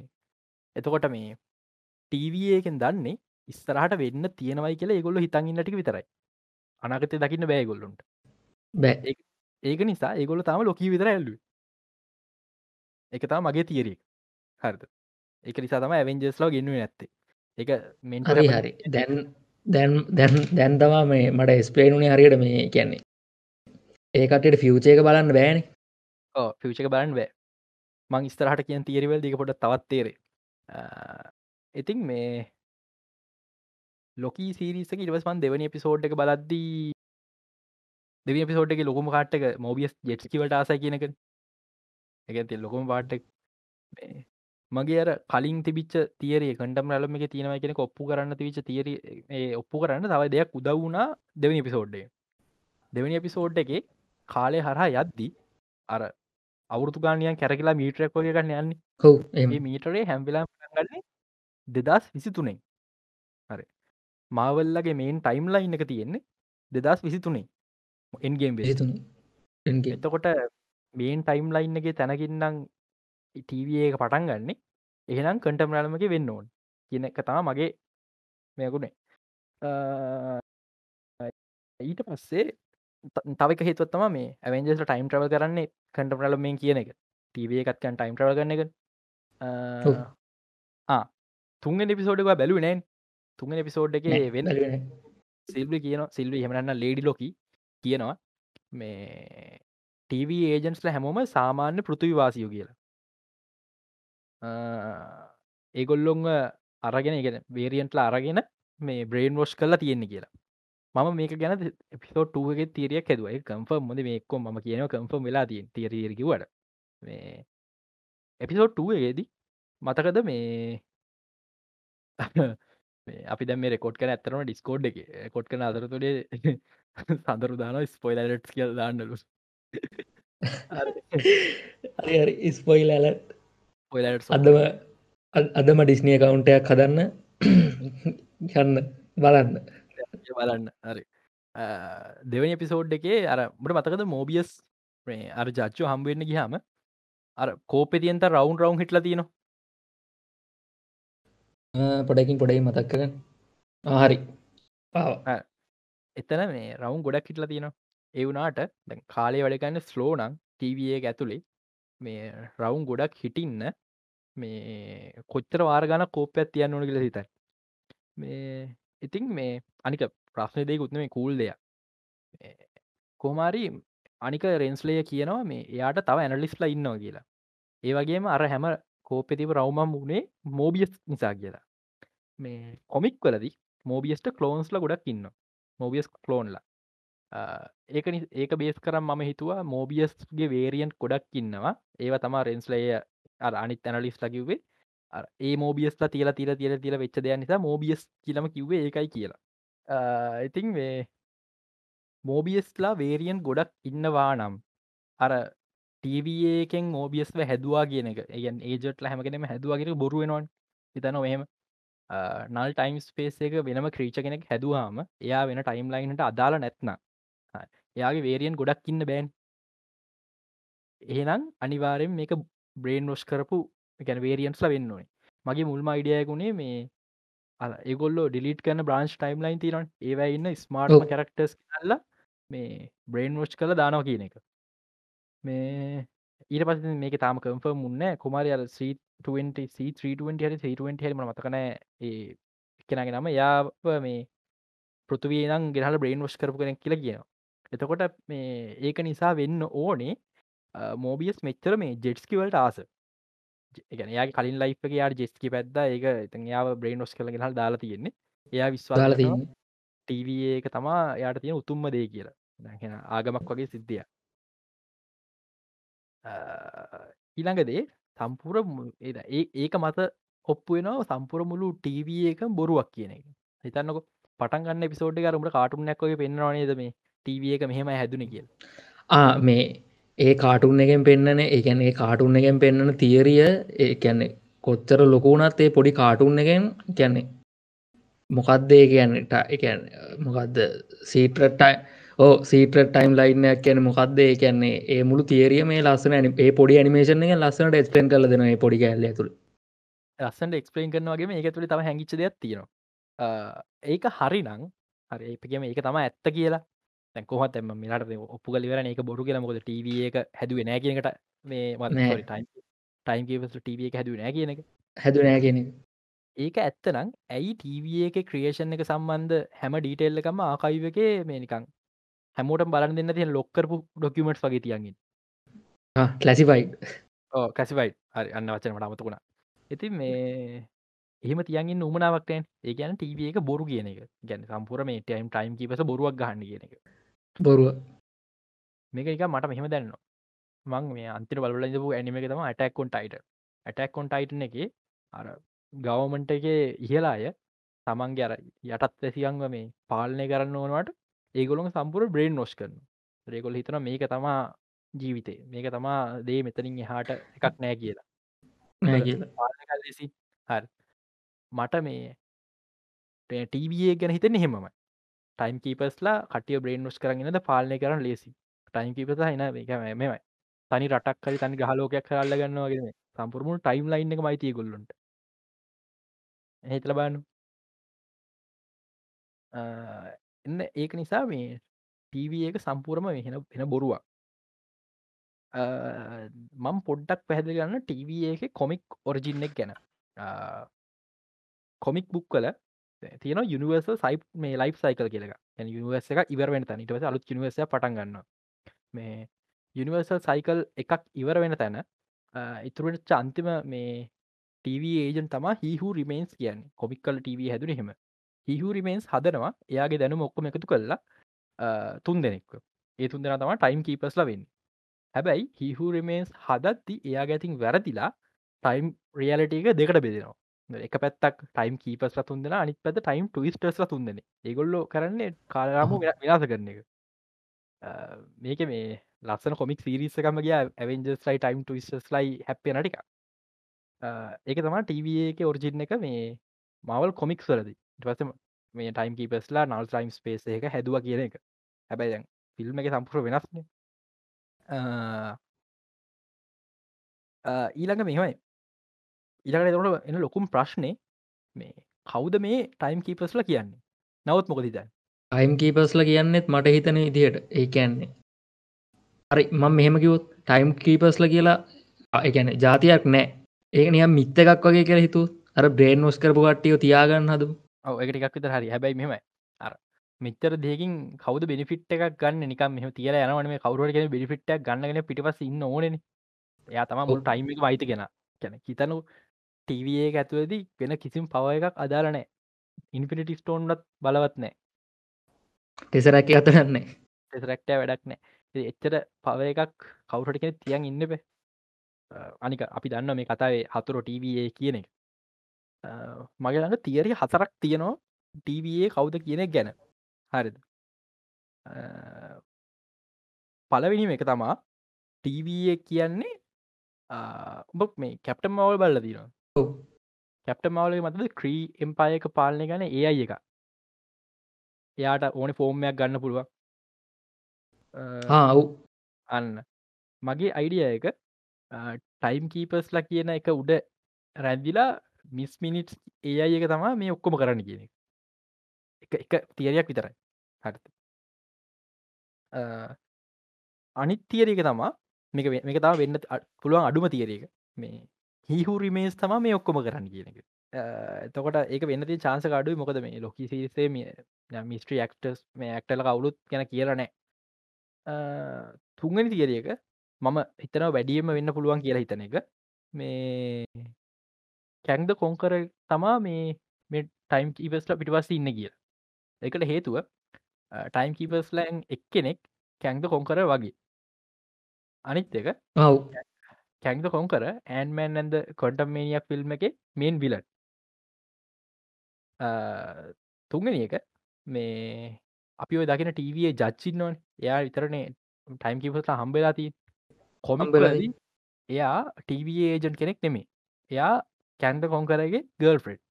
A: එතකොට මේ ටීවකෙන් දන්නේ ඉස්සරහට වෙන්න තියෙනවයි කියලා ඒගොල්ල හිතන්ඉන්නටික විතරයි අනාගතය දකින්න බෑගොල්ලුන්ට
B: බෑ.
A: ඒක නිසා ඒගොල තාම ලොකී විතර ඇල්ලු එක තා මගේ තියරෙක් හරිද? එක නිසා තම ඇවෙන්ජස්ලා ගෙන්ුව නැත්තේ. එක මෙන්
B: හරි හරි. දැන් දැන් දැන් දැන් තමා මේ මට ස්පේනුනේ හරියට මේ කියන්නේ ඒකටට ෆියචේක බලන්න බෑන.
A: ෆිචක බලන්න බෑ. මං ස්තරහට කියෙන් තීරවල් දික පොට තවත් තේරේ ඉතින් මේ ලොකී සිරිසක ඉවස්මන් දෙවනි පිසෝඩ් එක බලද්දී දෙවි පිසෝට් එක ලොකුම කාට්ක මෝබියස් ජෙට්කිවට ආස කියනක එක. ලොකුම පාට්ටක් මගේ අර කලින් තිබිච තිේරේ කටම් රලම එක තියෙනව කෙන ඔප්පු කරන්න තිවිච තේර ඔප්පු කරන්න තව දෙයක් උදවුණා දෙවනි පිසෝඩ්ඩේ දෙවනි පිසෝඩ් එක කාලය හරහා යද්දී අර අවුරතු ගානයන් කැරකිලා මීටරක් වගේ ගන්න යන්නේ.
B: හෝ
A: මීටරේ හැම්පිලා ගන්නේ දෙදස් විසි තුනේ හරි මාවල්ලගේ මේන් ටයිම් ලයින් එක තියෙන්නේ දෙදස් විසි තුනේ එන්ගේම් එතකොට මේන් ටයිම් ලයින් එක තැනකින්නම් ටව එක පටන් ගන්න. එහෙනම් කටම් රලමක වෙන්න ඕන්. කියන කතා මගේ මෙයකුණේ ඊට පස්සේ තවක හිතුවත්තම මේ ඇවෙන්ජස් ටයිම් ට්‍රව කරන්නේ කටම් රලමෙන් කියන එක. ටව එකත්කන් ටයිම් ට්‍රව කරන එක. තුන්ග එපිසෝඩක බැලු නෑන් තුන්ග එපිසෝඩ් එක වෙන්න සිල්වි කියන සිල්වි හමරන්න ලේඩි ලොකි කියනවා. මේ ටව ඒජන්ස්ල හැමෝම සාමාන්‍ය පෘතුවිවාසියෝ කියලා. ඒගොල්ලොං අරගෙන ගෙන වේරියන්ට්ල අරගෙන මේ බ්‍රේන් වෝෂ් කරලා තියෙන්නේ කියලා. මම මේක ගැන පිසෝට්ටුවගේ තීරියක් හැදුවයි කම්ෆර්ම් මොද මේක්කො ම කියන කම්ෆර්ම් වෙලා තියෙන් තීරකිවට මේ එපිසෝට්ටුවගේදී මතකද මේ අපි දැම රෙකෝඩ් කන ඇත්තරම ඩිස්කෝඩ් එක. කොට් කන අතරතුඩේ සඳරු දාන ස්පොයිලට් කියල් දාන්නලු.
B: ස්පොයිල් ඇලට් අදම අදම ඩිස්නිය කවුන්ටයක් හදන්න යන්න බලන්න.
A: බලන්න. හරි. දෙවනි එපිසෝඩ් එකේ අර මට මතකද මෝබියස් අර ජච්චෝ හම්බවෙන්න ගිහාම අර කෝපෙතියන්ත රවුන් රවුන් හිටල තියෙනවා
B: පොඩකින් පොඩයි මතක් කරන හරි
A: එතන මේ රවුන් ගොඩක් හිටලා තියෙනවා ඒ වුනාට දැ කාලේ වැඩගන්න ස්ලෝනං ටීවඒ ඇතුළේ මේ රවුන් ගොඩක් හිටින්න මේ කොච්චර වාර්ගන කෝපයක් තියන්න ඕන කියල හිතයි මේ ඉතින් මේ අනික ප්‍රශ්නය දෙකුත්න මේ කූල් දෙයක් කෝමාරි අනික රෙන්ස්ලය කියනවා මේ එයාට තව ඇනලිස්ලා ඉන්නවා කියලා ඒ වගේම අර හැම කෝපෙතිව රවමම් වුණේ මෝබියස් නිසා කියලා මේ කොමික් වලදි මෝබියස්ට කලෝන්ස්ල ගොඩක් ඉන්න මෝබියස් කලෝන්ලා ඒක ඒක බේස් කරම් මම හිතුවා මෝබියස්ගේ වේරියන්් ගොඩක් ඉන්නවා. ඒව තමා රෙන්ස්ලය අර අනිත් ඇනලිස් ලකිවේ ඒ මෝබියස්ලා තියලා තිර තිර තිර වෙච්ච දෙයක් නිසා මෝබියස් කියලම කිව්වේ ඒකයි කියලා. ඉතින් මේ මෝබියස්ලා වේරියන් ගොඩක් ඉන්නවා නම් අර ටීවකෙන් මෝබියස්ව හැදවා කියන එක ඒගන් ඒජටල හැමගෙනම හැදවාගෙන බොරුවෙනවන් හිතන මෙහෙම නල් ටයිම් ස්පේස් එක වෙනම ක්‍රීච කෙනෙක් හැදවාම එයා වෙන ටයිම් ලයින්ට අදාලා නැත්න එයාගේ වේරියන් ගොඩක් ඉන්න බෑන්. එහෙනම් අනිවාරෙන් මේක බ්‍රේන් රොස් කරපු ගැන වේරියන්ස්ල වෙන්න ඕනේ. මගේ මුල්ම අයිඩියයකුණේ මේ ඒගොල්ල ඩිලිට කන බ්‍රන්ස් ටයිම් ලයින් තිරන් ඒවයි ඉන්න ස්මාර්ට් කරක්ටස් කල්ල මේ බ්‍රේන් රෝච් කළ දානව කියන එක. මේ ඊට පස මේක තාම කම්ෆර් මුන්න කුමාරය සීට හරි මතකන ඒ කෙනගේ නම. යා මේ පෘතුවී නම් ගෙහල බ්‍රේන් වස් කරපු කෙනෙක් කියලා කියනවා. එතකොට මේ ඒක නිසා වෙන්න ඕනේ මෝබියස් මෙච්චර මේ ජෙට්ස්කිවලට ආස. එකන යා කලින් ලයික යාට ජෙස්කි පැද්ද ඒක එතන් යාව බ්‍රේන් ොස් කළ ගෙහල් දාලා තියෙන්නේ. එයා විශ්වාල ටව එක තමා යායට තියෙන උතුම්ම දේ කියලා. දැහෙන ආගමක් වගේ සිද්ධිය ඊළඟදේ සම්පුර ඒක මත ඔප්පු වෙනවා සම්පුර මුළු ටව එක බොරුවක් කියන එක. හිතන්නක පටන්ගන්න පිසෝඩ් කරමට කාටුන්නක් වගේ පෙන්න්නවානේද මේ ටව එක මෙහෙම හැදුන කියල්.
B: මේ ඒ කාටුන් එකෙන් පෙන්න්නන ඒකැන ඒ කාටුන් එකෙන් පෙන්න්නන තියරිය ඒ කැන්නේ කොච්චර ලොකුණත් ඒ පොඩි කාටුන් එකෙන් කැන්නේ මොකක්දේ කියන්නට එකන් මොකක්ද සීටරටයි ඕ සීට ටයිම් ලයින්නයක් කියන මොකක්දේ කියන්නේ ඒ මුළු තේරිය මේ ලස්සන ඒ පොඩි නිමේෂන එක ලස්සනට එක්ස්පෙන් කල දෙන පොඩි කැල්ල තුළ
A: ලස්සට එක්ස්පලේන් කරනවාගේ ඒක තුළ තම හැඟිච දෙයක් තියෙනවා. ඒක හරි නං හරි ඒපගේම ඒක තම ඇත්ත කියලා. කොහත් එම මිලට ඔප්පු කලිවර ඒක බොරු කියලා. මොකද ටව එක හැදුව නෑ කියනකට මේ ටයිම් ටයිම් ටව එක හැදුව නෑ කියන එක.
B: හැදුව නෑ කියන
A: ඒක ඇත්තනම් ඇයි ටව එක ක්‍රියේෂන් එක සම්බන්ධ හැම ඩීටෙල්ල එකම ආකයිව එක මේ නිකං හැමෝට බලන්න දෙන්න තිය ලොක්කරපු ඩොකිමට් වගේ තියන්ගින්
B: කලසිෆයි්
A: කැසිවයි් හරි අන්න වචනට අමතුකුණා ඉති මේ එහෙම තියන්ගින් උමනාවක්ටයන් ඒ ගැන ටව එක බොරු කියන එක. ගැන සම්පුර මේ ටයිම් ටයිම් කිපස බොරුවක් ගහන්න කියන එක.
B: බොරුව.
A: මේක එක මට මෙහෙම දැන්නවා. මං මේ අන්තිර බලලදපු ඇනිම එක තම ඇටැක්කොන් ටයිට ඇටැක්කොන් ටයිටන එක අර ගවමන්ට එක ඉහලාය තමන්ගේ අර යටත් වැසියන්ව මේ පාලනය කරන්න ඕනවට ඒගොලොම සම්පුර බ්‍රේන් නොස් කරන රේගොල් හිතන මේක තමා ජීවිතේ. මේක තමා දේ මෙතනින් එහාට එකක් නෑ කියලා. ලෙසි හ මට මේ ටීබේ ගැන හිතෙන හෙමමයි ටයිම් කීපස්ලා කටිය බ්‍රේන් නොස් කරගෙනද පාලනය කරන ලේසි. ටයිම් කීපස හින එක මෙමයි තනි රටක් කරි තනි ගහලෝකයක් කරල්ල ගන්නවාගෙන සම්පුරමුණ ටයිම් ලයින් එක මයිතිය ගොල්ලොන්ට හිතල බානු එන්න ඒක නිසා මේ ටීව එක සම්පූර්ම වෙහෙන වෙන බොරුවක්. මම් පොඩ්ඩක් පැහැදිලි ගන්න ටීව එක කොමික් ඔරිජින්නෙක් ගැන. කොමික් බුක් කල තියෙන යනිවර්ස සයිප් මේ ලයි් සයිකල් කියලක යනිවර්ස එක ඉවරෙන් තනිටවස අලුත් නිවර්ස පටන් ගන්න මේ යනිවර්සල් සයිකල් එකක් ඉවර වෙන තැන ඉතුරට චන්තිම මේ TV ඒජන් තම හිහු රිමේන්ස් කියන්න. කොමික්කල් TV හැදුන හෙම හිහු රිමේන්ස් හදනවා. එයාගේ දැනුම ඔක්කොම එකතු කල්ලා තුන් දෙනෙක් ඒ තුන් දෙෙන තම ටයිම් කීපස් ලවෙන්න හැබැයි හිහු රිමේන්ස් හදත්ති එයා ගැතින් වැරදිලා ටයිම් රියලට එක දෙකට බෙදෙනවා. එක පැත්තක් ටයිම් කීපස් තුන් දෙෙන අනිත් පැත ටයිම් ටවිස්ටස් තුන් දෙන ඒගොල්ලෝ කරන්නේ කාලාම විනාස කරන එක. මේක මේ ලස්සන කොමික් සිරිස්සකමගේ ඇවෙන්ජස්ලයි ටයිම් ටවිස්ටස් ලයි හැපේ නටික ඒක තමා ටව එක ඔරිජින් එක මේ මවල් කොමික් සලද ටවස මේ ටයිම් කීපස්ලා නල් ටයිම් ස්පේස් එක හැදුව කියන එක. හැබැයි දැන් ෆිල්ම් එක සම්පුර වෙනස්න ඊළඟ මෙහමයි. ඊළඟට තොට එන ලොකුම් ප්‍රශ්නය මේ කවුද මේ ටයිම් කීපස්ල කියන්නේ? නවත් මොකද දැන්
B: ටයිම් කීපස්ල කියන්නෙත් මට හිතන ඉදිහට ඒ කියන්නේ අරි මං මෙහෙම කිවොත් ටයිම් කීපස්ල කියලා එකැන ජාතියක් නෑ. ඒක නියම් මිත්ත එකක් වගේ කියලා හිතු අර බ්‍රේන් ෝස් කරපු කට්ටියෝ තියාගන්න හදු
A: එකට එකක් විතර හරි. හැබැයි මෙමයි අර මෙච්චර දෙකින් කවද බිනිිට් එකක් ගන්න? නිකම් මෙහ තියල යනවන මේ කවරුවට කියෙන බිනිිට් ගන්නගෙන පිටිපස ඉන්න ඕනෙන එයා තම මුල් ටයිම් එක වයිත ගෙන කැන. හිතනු ටීවඒ ඇතුවදී වෙන කිසිම් පව එකක් අදාලනෑ ඉන්ෆිනිටි ස්ටෝන්ලත් බලවත් නෑ
B: ටෙසරැක අතරන්නේ
A: ටෙසරැක්ට වැඩක් නෑ එච්චර පව එකක් කවුරට කෙන තියන් ඉන්න පේ අනික අපි දන්න මේ කතාවේ හතුර ටීවයේ කියන එක මගේ ළඟ තියරි හතරක් තියනවා. ටීවයේ කවුද කියනෙක් ගැන. හරිද? පලවිනිම එක තමා ටීවයේ කියන්නේ උඹ මේ කැප්ට මවල් බල්ල තිනවා කැප්ට මවල මතද? ක්‍රී එම්පායක පාලනය ගැන ඒ අයි එක එයාට ඕන ෆෝර්මයක් ගන්න පුළුවන්.
B: ආව්
A: අන්න. මගේ අයිඩිය එක ටයිම් කීපස්ලා කියන එක උඩ රැන්දිලා මිස් මිනිට් ඒ අයි එක තමා මේ ඔක්කොම කරන්න කියන එක. එක තියරයක් විතරයි. හරිත අනිත් තියරක තමා මේක මේක තම වෙන්න පුළුවන් අඩුම තියරක මේ හිහු රිමේස් තමා මේ ඔක්කොම කරන්න කියන එක. එතකොට ඒක වෙන්නති චාන්ස අඩුයි. මොකද මේ ලොකි සිරිසේ මිස්ට්‍රී ක්ටස් මේ ඇක්ටල කවුලුත් ගැන කියරනෑ තුන්ගනි තියරක මම හිතනව වැඩියම වෙන්න පුළුවන් කියලා හිතන එක. මේ කැන්ද කොංකර තමා මේ මේ ටයිම් කීපස්ල පිටිවස්ස ඉන්න කිය එකට හේතුව ටයිම් කීපස්ලෑන් එක් කෙනෙක් කැන්ද කොංකර වගේ. අනිත් එක
B: ඔව්.
A: කැන්ද කොංකර ඇන්මෑන් ඇන්ද කොඩම්මේනියක් ෆිල්ම් එක මේන් විලන් තුන්ගනි එක මේ අපි ඔය දකින ටීවයේ ජච්චින්නවන් එයා විතරනේ ටයිම් කිපස්ලා හම්බෙලාති කොමිබලදී එයා ටීවයේ ඒජන් කෙනෙක් නෙමේ එයා කැන්ද කොංකරගේ ගර්ල් ෆ්‍රෙඩ්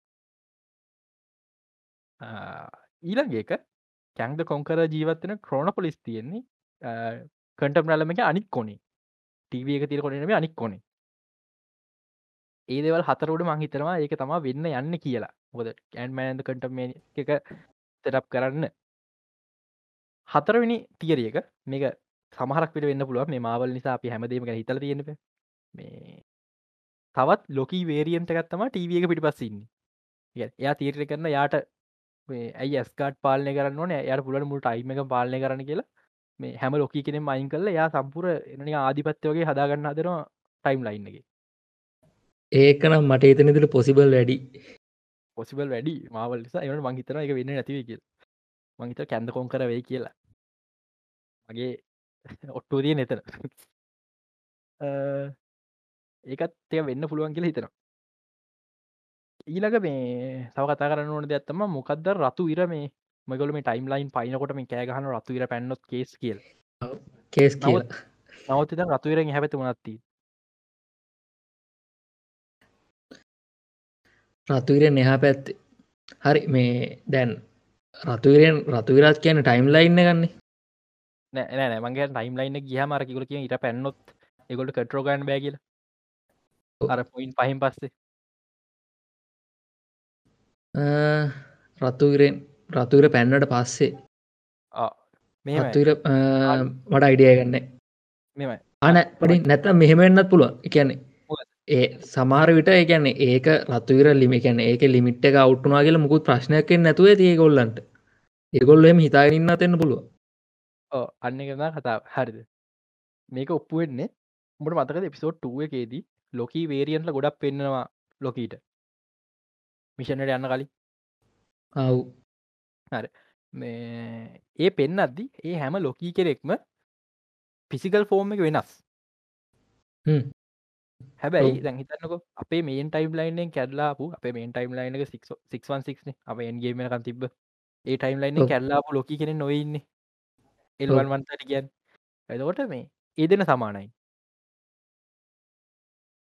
A: ඊළගේක කැන්ද කොංකර ජීවත්වන ක්‍රෝණ පොලිස් තියෙන්නේ කටම් රලම එක අනික් කොනේ. ටීව එක තිර කොනම අනික් කොනේ. ඒදවල් හතරුඩ මංහිතරවා ඒක තමා වෙන්න යන්න කියලා. මොද කෑන්මෑන්ද කටම එක තෙටප් කරන්න. හතරවෙනි තියරියක මේක සමහරක් පිට වෙන්න පුළුව මේ මාවල් නිසා අපි හැමදීම ගැන හිතල තියෙනප මේ තවත් ලොකී වේරියන්ට ගත්තම ටීව එක පිටි පස්සන්න එයා තීරය කරන යාට ඇයි ස්කාට පාලනය කරන්න ඕන? යට පුලට මුට අයිම එක පාලනය කරන කියලා. මේ හැම ලොකී කෙනෙ අයින් කල යා සම්පුර එනනි ආධිපත්‍යවගේ හදාගන්න හදනවා ටයිම් ලයින්නගේ
B: ඒකනම් මට එතනතුට පොසිබල් වැඩි.
A: පොසිබල් වැඩි මාවල් නිසා. එවට මංහිතන එක වෙන්න නැතිව කිය මංහිත කැන්ද කොන් කර වෙයි කියලා. මගේ ඔට්ටු දිය නෙතන ඒකත් එය වෙන්න පුළුවන් කියලා හිතනවා. ඊළඟ මේ සව කතා කරන්න ඕන දෙයක්ත්තම මොකක්ද රතු ඉර මේ මගල මේ ටයිම් ලයින් පයිනකොට මේ කෑගහන රතු ඉර පැන්නොත් කේස් කියල්.
B: කේස් කියල.
A: නවතිද රතු ඉරෙන් හැපැති මනත්ති
B: රතුවිරෙන් neha පැත්තේ. හරි මේ දැන් රතුවිරෙන් රතුවිරත් කියන ටයිම් ලයින්න ගන්නේ
A: නෑ. මගේ ටයිම් ලයින්න ගිය මරකිකුල කිය ඉට පැන්නොත් එකොට කටරෝගන් බෑ කියල අර පොයින් පහින් පස්සේ
B: රතුවිරෙන් රතුවිර පැන්නට පස්සේ
A: මේ
B: රතුවිර මට අයිඩිය ගන්න
A: මෙමයි
B: අන පඩි නැතම් මෙහෙමෙන්න්නත් පුළුව එකන්නේ ඒ සමාර විට එකන්නේ ඒක රතුවිර ලිමි කැන ඒක ලිමිට් එක අවට්ුනා කියල මුකුත් ප්‍රශ්නයක්ෙන් නැතුව තිය ගොල්ලන්ට ඒගොල්ලම හිතාගන්න අතෙන්න්න පුළුව
A: ඕ අන්න කරනා කතා හරිද? මේක ඔප්පුවෙන්නේ මුට මතක එපිසෝට් ටුව එකේදී ලොකී වේරියන්ල ගොඩක් පෙන්නවා ලොකීට. මිෂණට යන්න කලින්.
B: අව්
A: හරි. මේ ඒ පෙන්න අද්දි ඒ හැම ලොකී කෙරෙක්ම පිසිකල් ෆෝර්ම් එක වෙනස්. හැබැයි දැන් හිතන්නක අපේ මේන් ටයිම් ලයින්ෙන් කැඩලාපු අපේ මේන් ටයිම් ලයින් එක 616න අප එන්ගේමකන් තිබ ඒ ටයිම් ලයින්න කැල්ලාපු ලොකි කෙන නොඉන්න එල්වන් වන්තට කියන් එදකොට මේ ඒ දෙන සමානයි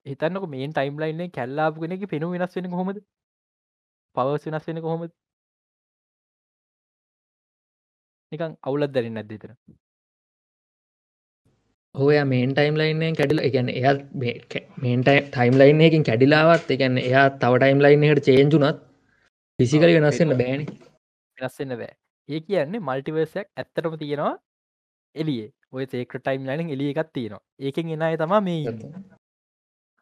A: හිතන්නක මේන් ටයිම් ලයින්න කැල්ලාපු කෙනෙක පෙනු වෙනස් වෙන කොහොමද? පවස් වෙනස් වෙන කොහොමද? නිකං අවුලත් දැරින් නැද්දතර
B: හෝය මේන් ටයිම් ලයින්න කැඩිල එකන එයත් මේන්ට ටයිම් ලයින් එකින් කැඩිලාවත් එකන්න එයා තව ටයිම් ලයින් එකට චේන්ජුනත් පිසිකල වෙනස්සන්න බෑන.
A: වෙනස්සන්න බෑ. ඒ කියන්නේ මල්ටිවර්සයක් ඇත්තටම තියෙනවා එලිය ඔය සේක ටයිම් ලයින එලිය එකත් තියෙනවා. ඒකෙන් එනය තමා මේ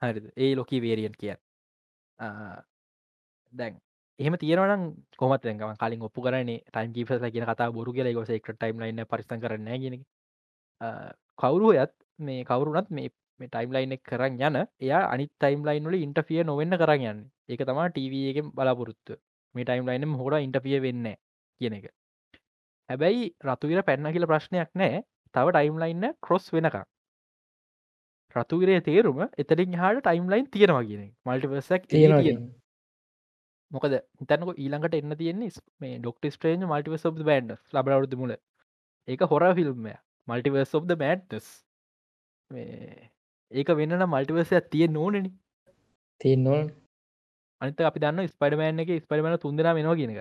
A: හරි ඒ ලොකී වේරියන් කියන්න. දැන් එහම තියෙනවන කොමත් දැකම කලින් ඔප්පු කරන්නේ ටයිම් කිපස කියන කතා බොරු කියල. ගොස එක් ටයිම් ලයින්න පරිස්ත කරන්න ගෙන කවුරුහයත් මේ කවරුනත් මේ ටයිම් ලයින් එක කරන්න යන එයා අනි ටයිම් ලයින් වල ඉන්ටෆිය නොවෙන්න කරන්න යන්න. එක තමා ටව එකෙන් බලාපොරොත්තු. මේ ටයිම් ලයිනම් හොඩ ඉන්ටපිය වෙන්න කියන එක. හැබැයි රතුවිර පැන්න කියල ප්‍රශ්නයක් නෑ තව ටයිම් ලයින්න කොස් වෙනකම් රතුගරේ තේරුම එතරින් හට ටයිම්ලයින් තියෙනවා කියන තියෙන
B: කියන්නේ.
A: මොකද හිතනක ඊළඟට එන්න තියෙන්නේ මේ ඩොක්ට ස්ට්‍රේජ් මල්ටිවස් ඔබ් බන්ඩ ලබරවුද මුල. ඒක හොර ෆිල්ම්ය මල්ටිවර්ස් ඔබ් මෑට්ස් ඒක වෙන්න මල්ටිවර්සයක් තිය නෝනනි
B: තියෙන්න ඕන
A: අනිත අපි දන්න ස්පඩමෑන් එක ස්පඩමන තුන්දෙන වෙනවා කියනක.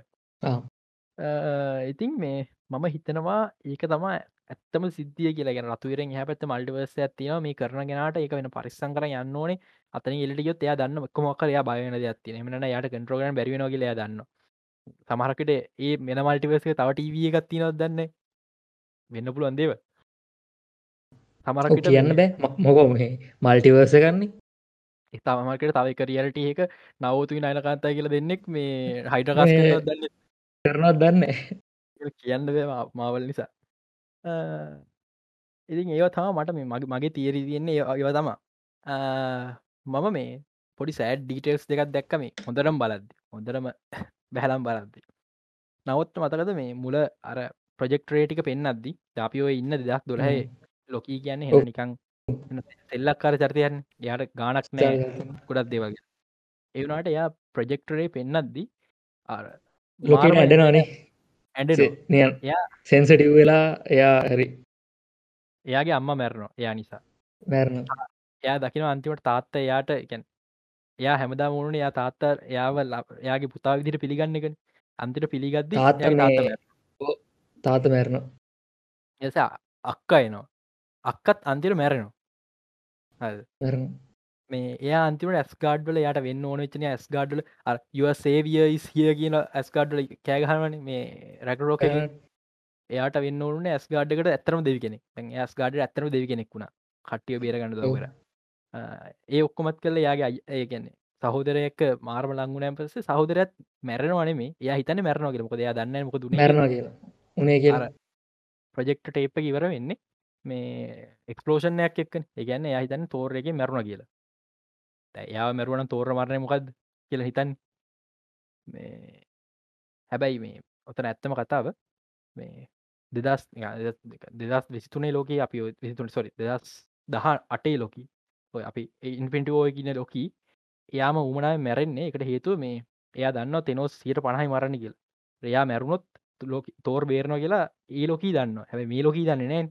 A: ඉතින් මේ මම හිතනවා ඒක තමා ඇත්තම සිද්ධිය කියලා. රතුවරෙන් හ පැත් මල්ටිවර්ස ඇතින මේ කරන ගෙනට ඒක වෙන පරිස්සං කර යන්න ඕනේ. අතන එලියොත් එයා දන්න මක්කමොක්කර යා බයන දත්තින මන යට කන්ට්‍රෝගන් බැරිවෙන කියල දන්න සමහරකට ඒ මෙන මල්ටිවර්සක තව ටීවිය එකත්ති නොත් දන්න? වෙන්න පුළුවන් දේව සමරකට
B: කියන්න බෑ. මොකෝ මේ මල්ටිවර්ස ගන්නේ?
A: තමකට තව කරියලට ඒක නවතුයි නයනකාන්තා කියල දෙන්නෙක් මේ හයිටකාස්
B: කරනත් දන්න?
A: කියන්න මාවල් නිසා ඉතින් ඒව තම මට මේ මගේ මගේ තීරී තියෙන්නේ ඒව- තමා මම මේ පොඩි සෑඩ් ඩීටෙල්ස් දෙකක් දැක්කම හොඳරම් බලද්දි. හොඳරම බැහලම් බලද්දි. නවත් මතකද මේ මුල අර ප්‍රජෙක්ටරේටික පෙන්න්නද්දි අපිෝ ඉන්න දෙදක් දොරහේ ලොකී කියන්නේ. හෙ නිකං සෙල්ලක් කර චරිතයන් යාට ගානක් නෑ. ගොඩක් දේවගේ ඒවනාට එයා ප්‍රජෙක්ටරේ පෙන්න්නද්දි අර
B: ලොකට ඇඩනනේ
A: ඇඩ
B: සෙන්සටිව් වෙලා එයා හරි
A: එයාගේ අම්ම මැරණෝ එයා නිසා.
B: මැරණ.
A: එයා දකින අන්තිමට තාත්ත එයාට එකැන් එයා හැමදා මුණන එයා තාත්ත එයාව එයාගේ පුතා විදිර පිළිගන්න එකන. අන්තිට මැරෙනවා.
B: තාත මැරණ.
A: එස අක්ක එනවා. අක්කත් අන්තිර මැරෙනවා. හරිද? මේ එයා අන්තිමට ඇස්ගාඩ්වල යට වෙන්න ඕන චන ඇස්ගාඩ්ල සේවිය ස්හිය කියන ඇස්ගාඩ්ල කෑගහරවන මේ රැකරෝක එයාට වෙන්න ඕන ඇස්ගාඩ්කට ඇතරම දෙවි කෙනෙක්. ඇස්ගාඩ ඇතරම දෙවි කෙනෙක් වුණ. කට්ටිය බේරගන්න දවර ඒ ඔක්කොමත් කල යාගේ අයි- ඒ කියන්නේ සහෝදරයක මාර්ම ලංගුණයන් පස්සේ සහෝදරත් මැරනවනේ ඒ හිතන මැරනෝ කියලමක දෙයා දන්න මොක දුන
B: මැරණ කියලා. උනේ
A: ප්‍රජෙක්ට ටේප් එක ඉවර වෙන්නේ මේ එක්ස්පලෝෂණයක් එක් ඒගැන්න යහිතන්න තෝර එක මැරුණ කියලා දැන් එයාව මැරුවන තෝර මරණය මොකක්ද කියල හිතන් මේ හැබැයි මේ ඔතන ඇත්තම කතාව මේ දෙදස් දෙදස් විසිතුනේ ලෝක අපි විසිතුන සොරි දෙදස් දහ අටේ ලොකි ඔය අපි ඉන්පිටිෝ කියන ලොකී එයාම උමනාව මැරෙන්නේ එකට හේතුව මේ එයා දන්න තෙනොස් සියට පණහයි මරණ කියල එයා මැරුණොත් ලෝක තෝර් බේරණ කියලා ඒ ලොකී දන්න හැබ මේ ලොකී දන්න නෑ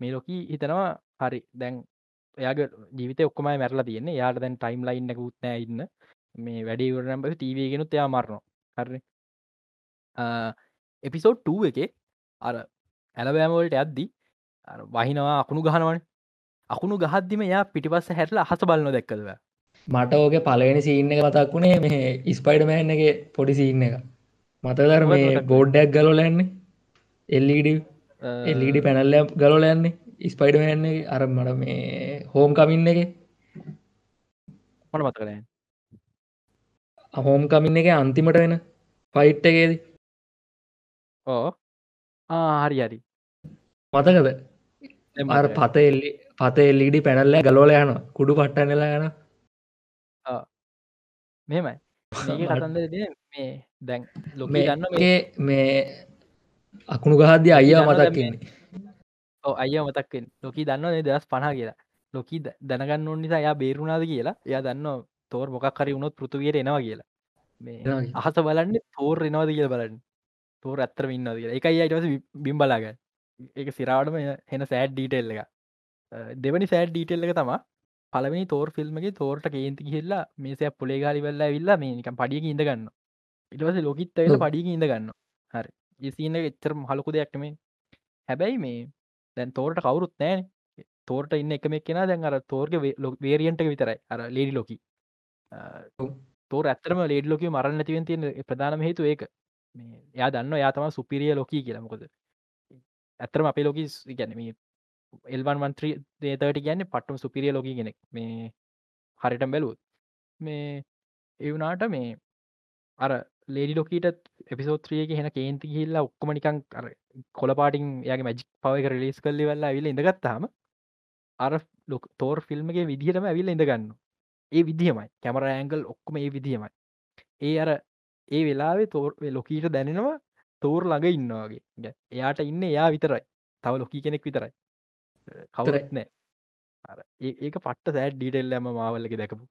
A: මේ ලොකී හිතනවා හරි දැන් එයාගේ ජීවිත ඔක්කම මැරලා තියන්නේ. යාට දැන් ටයිම් ලයින්න උත්නෑ ඉන්න. මේ වැඩිවරනම් පස ටීවගෙනුත් එයා මරනවා. හරි. එපිසෝඩ් 2 එක අර ඇලබෑමවලට ඇද්දි වහිනවා අකුණු ගහනවන. අකුණු ගහද්දිම යා පිටිපස්ස හැරලා අහස බලන්න දැක්කදව
B: මට ඕක පලවෙනි සීන්න එක මතක් වුණේ මේ ඉස්පයිඩමෑන් එක පොඩි සීන්න එක. මතදර මේ බෝඩ්ඩක් ගලෝලන්නේ එල්ලඩ එල්ලඩ පැනල්ල ගලෝලයන්නේ ඉස්පයිඩමෑන් අර මට මේ හෝම් කමින්න එක.
A: මට මත කරන
B: හෝම් කමින්න එක අන්තිමට වෙන ෆයිට් එකේද.
A: ඕ හරි හරි.
B: මතකද? අර. පත එල්ලි පත එල්ලිඩි පැනල්ල ගලෝල යන කුඩු පට්ටනලා යන
A: මෙමයි මේ දැන් ලොක දන්න මේ
B: මේ අකුණු ගහද්‍ය අයියා
A: දැන්
B: මතක්කන්නේ
A: අය මතක්ෙන් ලොකී දන්න දස් පනා කියලා? ලොකී දැනගන්න ඕන නිසා යා බේරුණාද කියලා? එයා දන්න තෝර මොකක් හරි වුණොත් පෘතුවයට එනවා කියලා. මේ. අහස බලන්න තෝර එනවාද කියල බලන්න. තෝර ඇත්තරම ඉන්නද කියලා. එක අයිටස බිම් බලාග ඒක සිරාවටම හෙන සෑඩ් ඩීටෙල් එක දෙවනි සෑඩ් ඩීටෙල් එක තමා පලවෙනි තෝර ෆිල්ම්ගේ තෝරට කේන්ති හිල්ලා මේසය පොලේ ගලි වෙල්ලා විල්ලා මේකම් පඩියක ඉඳගන්න ඉටවස ලොකිත් ඇල. පඩියක ඉඳගන්න හරි. ඒසින්න එච්චර හලකු දෙයක්ටම හැබැයි මේ දැන් තෝරට කවුරුත් නෑන තෝරට ඉන්න එකම කෙන දැන් අර තෝර්ග වේරියන්ට විතරයි. අර ලේඩි ලොකි. තෝර ඇත්තරම ලේඩ ලොක මරන්න ඇතිවෙන් තියෙන ප්‍රධානම හේතු ඒක. මේ එයා දන්න යා තම සුපිරිය ලොකී කියලමකොද ඇත්තරම අපේ ලොකි ගැනම එල්වන් මන්ත්‍රී දේතට ගැන්න පට්ටම සුපිරිය ලොකි කෙනෙක්. මේ හරිටම් බැලුවත්. මේ එවනාට මේ අර ලේඩි ලොකීට එපිසෝත්‍රියක හෙන කේන්ති හිල්ලා ඔක්කොමනිකං අර කොලපාටින් යාගේ මැජික් පවක රලිස් කල්ලි වෙල්ලා විල ඉඳගත්තාම අර ලොක තෝර් ෆිල්ම්ගේ විදිහටම ඇවිල්ල ඉඳගන්න ඒ විදිහමයි. කැමර ඇංගල් ඔක්කොම ඒ විදිහමයි. ඒ අර ඒ වෙලාවේ තෝර් ලොකීට දැනෙනවා තෝර් ළඟ ඉන්නවාගේ එයාට ඉන්න එයා විතරයි. තව ලොකී කෙනෙක් විතරයි. කවුරත් නෑ ඒක පට්ට සෑඩ් ඩීටෙල්ලම මාවල්ලක දැකපු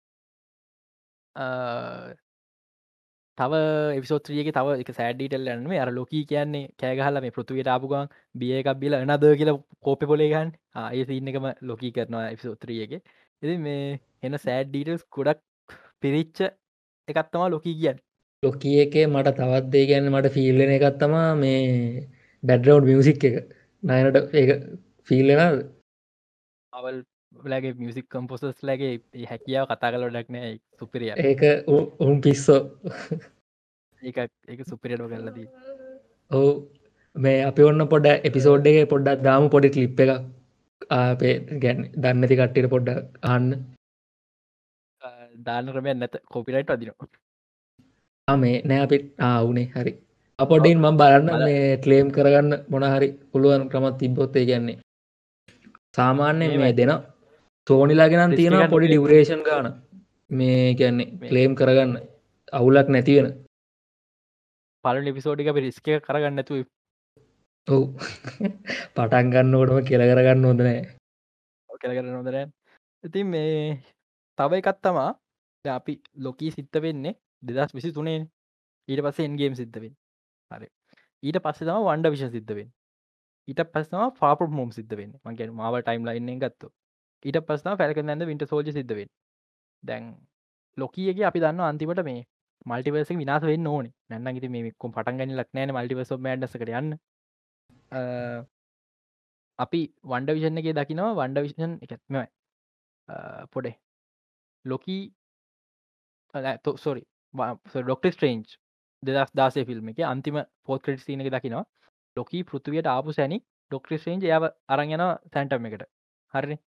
A: තව එවිසෝත්‍රියගේ තව එක සෑඩිටල් යන්න අර ලොකී කියන්නේ කෑගහල මේ පෘතුවයට ආපුගන් බිය එකක් බිල එනද කියලා කෝප පොලේගන් ඒ සින්න එකම ලොකී කරනවා එවිසෝත්‍රියගේ එති මේ එන සෑඩ් ඩීටල්ස් ගොඩක් පිරිච්ච එකත්තමා ලොකී කියන්න.
B: ලොකිය එකේ මට තවත් දේ ගැන්න මට ෆිල්ලෙන එකත්තමා මේ බැඩ්රවන්් මියසික් එක. නයනට ඒ ෆිල්ලෙනද
A: අවල් ලගේ මියසික් කම්පොසස් ලගේ හැකියාව කතා කල ඩක්නෑ සුපිරිය
B: ඒක උන් පිස්සෝ.
A: ඒ ඒක සුපිරියටෝ කරලදී
B: ඔහු මේ අපි ඔන්න පොඩ එපිසෝඩ් එක පොඩ්ඩක් දාම පොඩි කලිප් එක අපේ ගැන් දන්නති කට්ටිට පොඩ්ඩ අන්න
A: දාන ක්‍රමය නැත. කොපිරයිට් අදිනවා
B: මේ නෑ අපිට ආවුනේ හරි. අපොඩින් මම් බලන්න.
A: බල-
B: මේ ක්ලේම් කරගන්න මොනහරි පුළුවන් ක්‍රමත් තිබ්බොත්තේ කියන්නේ. සාමාන්‍ය
A: මේ
B: මේ දෙන තෝනිලාගෙනම්
A: ගන්න
B: පොඩි ඩිවරේෂන් ගාන මේ කියන්නේ
A: මේ-
B: ක්ලේම් කරගන්න. අවුලක් නැතිවෙන
A: පල නිපිසෝඩික පිරිස්ක කරගන්න ඇතු
B: ඔවු. පටන් ගන්න ඕටම කෙල කරගන්න හොඳනෑ
A: කළකර නොදර ඉතින් මේ තව එකත් තමා. දැන් අපි ලොකී සිත්ත වෙන්නේ දෙදස් විසි තුනේ ඊට පස්සේ එන්ගේම් සිද්ධවෙන් හරි. ඊට පස්සේ තම වන්ඩ විෂ සිද්ධවෙන් ඊට පස්සම පාප මෝම් සිද්ධවෙන් මගේ මාව ටයිම් ලයින්න ගත්තු ඊට පස්සම පැල්ක නැද විට සෝජ සිද්ධවෙන් දැන් ලොකියගේ අපි දන්න අන්තිමට මේ මල්ටිවර්ස විනාස වෙන්න ඕන. නැන්න ඉති මේකොම් පටන්ගනි ලක්නෑන මල්ටිවර්ස මෑඩස කරන්න අපි වන්ඩ විෂණ එක දකිනවා. වන්ඩ විෂන් එකත්මයි පොඩේ. ලොකී සොරි ඩොක්ට ස්ට්‍රේන්ජ් දෙදස් දාසේ ෆිල්ම් එක අන්තිම පෝත් ක්‍රට් සින එක දකිනවා. ලොකී පෘතුවයට ආපු සැනි ඩොක්ට ස්ට්‍රේන්ජ් යාව අරගෙන සැන්ටම් එකට. හරි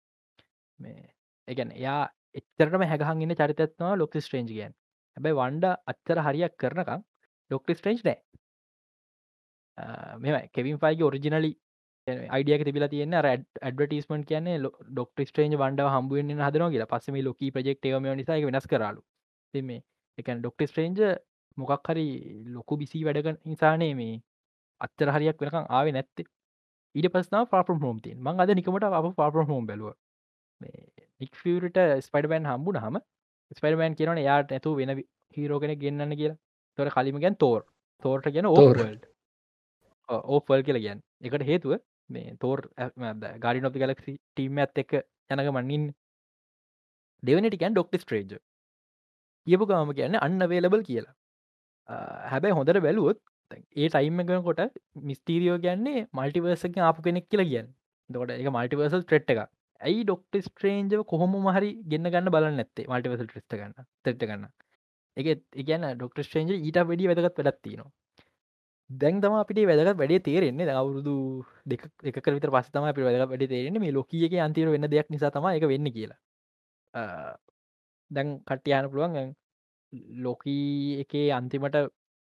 A: මේ එකන එයා එච්චරටම හැගහන්න චරිතත්නවා ලොක්ට ස්ට්‍රේන්ජ් ගන් හැබයි වන්ඩ අච්චර හරියක් කරනකම් ඩොක්ට ස්ට්‍රේන්ජ් නෑ. මෙම කෙවින් ෆයිගේ ඔරිජිනලි අයිඩියක තිබිල තියන්න ඇඩවටස්මට කියන්නේ ඩොක්ට ස්ට්‍රේන්ජ් වන්ඩ හම්බුවෙන් හදන කියලා. පස්සම ලොකී ප්‍රජෙක්් ම නිසා වෙනස් කරලු. මේ එකන් ඩොක්ට ස්ට්‍රේන්ජ මොකක් හරි ලොකු බිසි වැඩක නිසානේ මේ අච්චර හරියක් වෙනකම් ආවේ නැත්තේ. ඊට පස්නා පාපම් හෝම්තින් මං අද නිකමට අප පාපම් හෝම් බැලුව. නික්ෆට ස්පයිඩබෑන් හම්බුන හම ස්පයිඩබෑන් කියනන යාට ඇතු වෙන හීරෝගෙන ගන්නන්න කියලා. තොර කලිමගෙන් තෝර් තෝර්ට ගැන
B: තෝර්.
A: ඕවල්ඩ ඕෆල් කියල ගැන් එකට හේතුව මේ තෝර් ගාඩි නොපි ගලක්සි ටීම ඇත් එක යනක මන්නින් දෙවනටිකන් ඩොක්ට ස්ට්‍රේජ් කියපු ගම කියන්න අන්න වේලබල් කියලා හැබැයි හොඳට බැලුවොත් ඒ ටයිම් එකන කොට මිස්ටීරියෝ ගැන්නේ මල්ටිවර්සක ආපු කෙනෙක් කියලා කියන්න. දොට එක මල්ටිවර්සල් ට්‍රෙට් එක ඇයි ඩොක්ට ස්ට්‍රේන්ජ කොහොම මහරි ගන්න ගන්න බලන්න නැත්තේ? මල්ටිවර්සල් ට්‍රෙස්ට ගන්න තෙට්ට ගන්න. එක ඉගන්න ඩොක්ට ස්ට්‍රේන්ජ ඊට වැඩි වැදගත් වැඩත්තිනවා දැන් තම අපිට වැදගත් වැඩේ තේරෙන්නේ. දැන් අවුරුදු දෙක එකක විතර පස්ස තම අපි වැදගත් වැඩි තේරෙන්නේ. මේ ලෝකියක අන්තිර වෙන්න දෙයක් නිසා තම එක වෙන්න කියලා. අ, දැන් කට්ටයන පුළුවන් ලෝකී එකේ අන්තිමට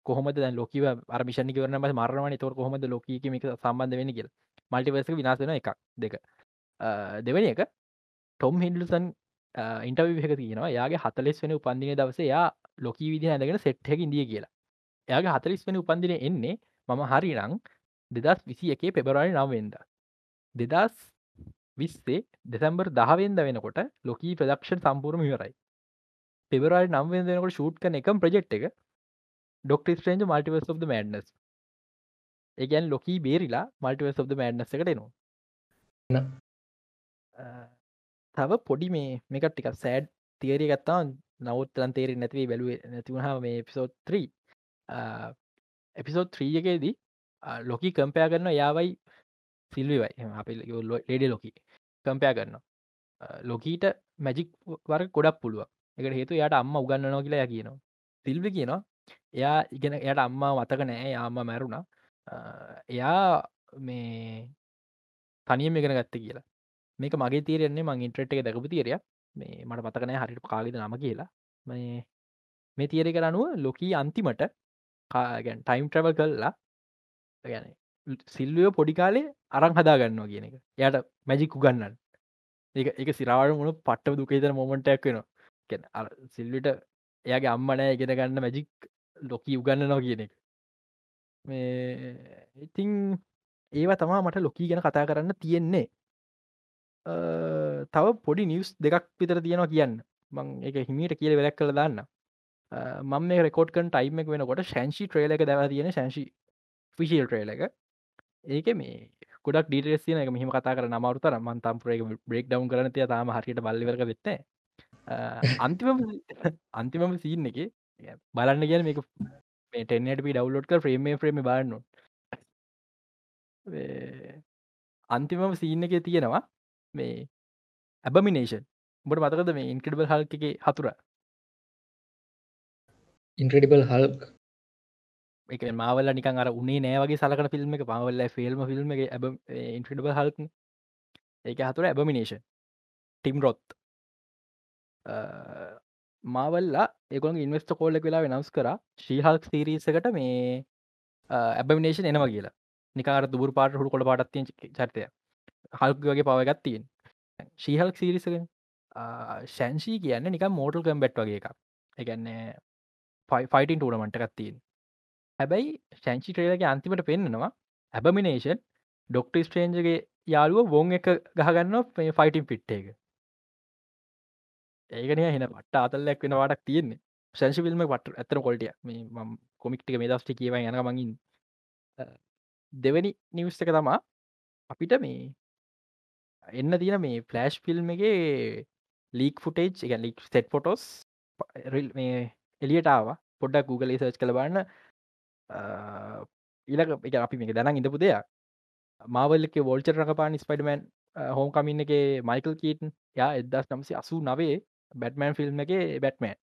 A: කොහොමද දැන් ලොකිව අර්මිෂණ කරන ම මරණවන තොර කොහොමද ලෝකීක මේක සම්බන්ධ වෙන කියල. මල්ටිවර්ස විනාසන එකක් දෙක. අ, දෙවැනි එක ටොම් හින්ඩලසන් ඉන්ටවි එක තියෙනවා. යාගේ හතලෙස් වෙන උපන්දින දවස යා ලොකී විදි ඇඳගෙන සෙට්හ ඉදිය කියලා. එයාගේ හතලිස් වෙන උපන්දින එන්නේ මම හරි නං දෙදස් විසි එකේ පෙබරවාලි නම්වෙන්ද දෙදස් විස්සේ දෙසැම්බර් දහවෙන්ද වෙනකොට ලොකී ප්‍රදක්ෂන් සම්පූර්ම විවරයි පෙබරවාලි නම්වෙන් වෙනකොට ෂූට් කන එකම් ප්‍රජෙක්් එක Doctor Strange Multiverse of Madness ඒගැන් Loki බේරිලා මල්ටිවස් of මඩනස් එකට එනවා.
B: න.
A: අ, තව පොඩි මේ මේකට ටික සෑඩ් තිේරි ගත්තා නවත් තේරෙ නැතිවේ බැලුව නැතිවහ මේ පිසෝත් 3 එපිසෝත් 3 එකේදී ලොකි කම්පයා කරන්න යාවයි සිල්විවයි අපි ලේඩ ලොකි කම්පයා කරන්න ලොකීට මැජික් වර ගොඩක් පුළුව එකට හේතු යට අම්ම උගන්නනෝ කියලා ය කියනවා. සිල්වි කියනවා. එයා ඉගෙන එයට අම්මා මතක නෑ යාම මැරුණා. එයා මේ තනියම ඉගෙන ගත්ත කියලා. මේක මගේ තීරෙන්නේ මං ඉන්ට්‍රට් එක දැකපු තීරය මේ මට මතකනෑ හරිට කාගෙද නම කියලා. මේ මේ තියරි කරනුව ලොකී අන්තිමට කාගැන් ටයිම් ට්‍රවල් කල්ලා ගැන සිල්ලියෝ පොඩි කාලේ අරං හදාගන්නවා කියන එක. යට මැජික් උගන්නන්න එක එක සිරාවට මුණු පට්ට දුකේතන මොමටක් වෙනවා. ගැන සිල්විට එයාගේ අම්මනෑ ඉගෙන ගන්න මැජික් ලොකී උගන්නනවා කියන එක. මේ ඉතිං ඒවා තමා මට ලොකී ගැන කතා කරන්න තියෙන්නේ. තව පොඩි නිවස් දෙකක් පිතර තියෙනවා කියන්න. මං එක හිමීට කියල වෙලක් කළ දන්න. මම මේ රෙකෝඩ්කන් ටයිම එක වෙනකොට ශංෂි ට්‍රේල එක දව තියෙන ශංෂි ෆිසිල් ට්‍රේල එක. ඒක මේ ගොඩක් ඩීටස් තියන එක මෙහම කතා කර නමවරුතර මන්තම්පරේ බ්‍රේක් ඩව් කරන තිය තාම හරියට බල්ලිවරක වෙත්ත අන්තිම අන්තිමම සීන් එක බලන්න කියන මේක ටෙන්නට පි ඩවලෝඩ් ්‍රේම ්‍රේම බාන්න අන්තිමම සීන්න එක තියෙනවා මේ ඇබමිනේෂන් බට මතකද මේ ඉන්ක්‍රඩබල් හල්කගේ හතුර?
B: ඉන්ක්‍රඩිබල් හල්ක්
A: එක මාවල නිකන් අර උනේ නෑවගේ සලකට ෆිල්ම් එක පවල්ල ෆිල්ම් ෆිල්ම් එක ඇබ ඉන්ක්‍රඩබල් හල්ක් ඒක හතුර ඇබමිනේෂන් ටිම් රොත් මාවල්ලා ඒකොන් ඉන්වස්ට කෝල්ලක් වෙලා වෙනස් කර ශ්‍රීහල්ක් සිරීසකට මේ ඇබමිනේෂන් එනවා කියලා. නිකාර දුර පාට හුරු කොළ පාටත්තිය චර්තය හල්ක වගේ පවගත් තියෙන්. ශීහල්ක් සිරිසක ශැන්ෂී කියන්න නික මෝටල් කම්බෙට් වගේ එකක්. එකන්නේ ෆයිටන් ටූනමට එකත්තියෙන් හැබැයි ශැංචි ට්‍රේලගේ අන්තිමට පෙන්න්නනවා ඇබමිනේෂන් ඩොක්ට ස්ට්‍රේන්ජගේ යාළුව වොන් එක ගහගන්න ෆයිටන් පිට් එක. ඒකන හෙන පට අතල්ලක් වෙන වාටක් තියෙන්නේ. ශංශි ිල්ම පට ඇතර කොල්ටිය මේ ම කොමික්ටික මේ දස්ටි කියව යන මගින් දෙවැනි නිවස් එක තමා අපිට මේ එන්න තියෙන මේ ෆලෑෂ් ෆිල්ම් එක ලීක් ෆුටේජ් එක ලික් සෙට් ෆොටෝස් මේ එලියටාව පොඩ්ඩක් Google සර්ච් කළ බන්න ඊලක එක අපි මේ දැන ඉඳපු දෙයක්. මාවල්ලක වෝල්චර් රකපාන ස්පයිඩමන් හෝම් කමින්න එක මයිකල් කීටන් යා එදස් නම්සි අසු නවේ බැට්මෑන් ෆිල්ම් එක බැට්මෑන්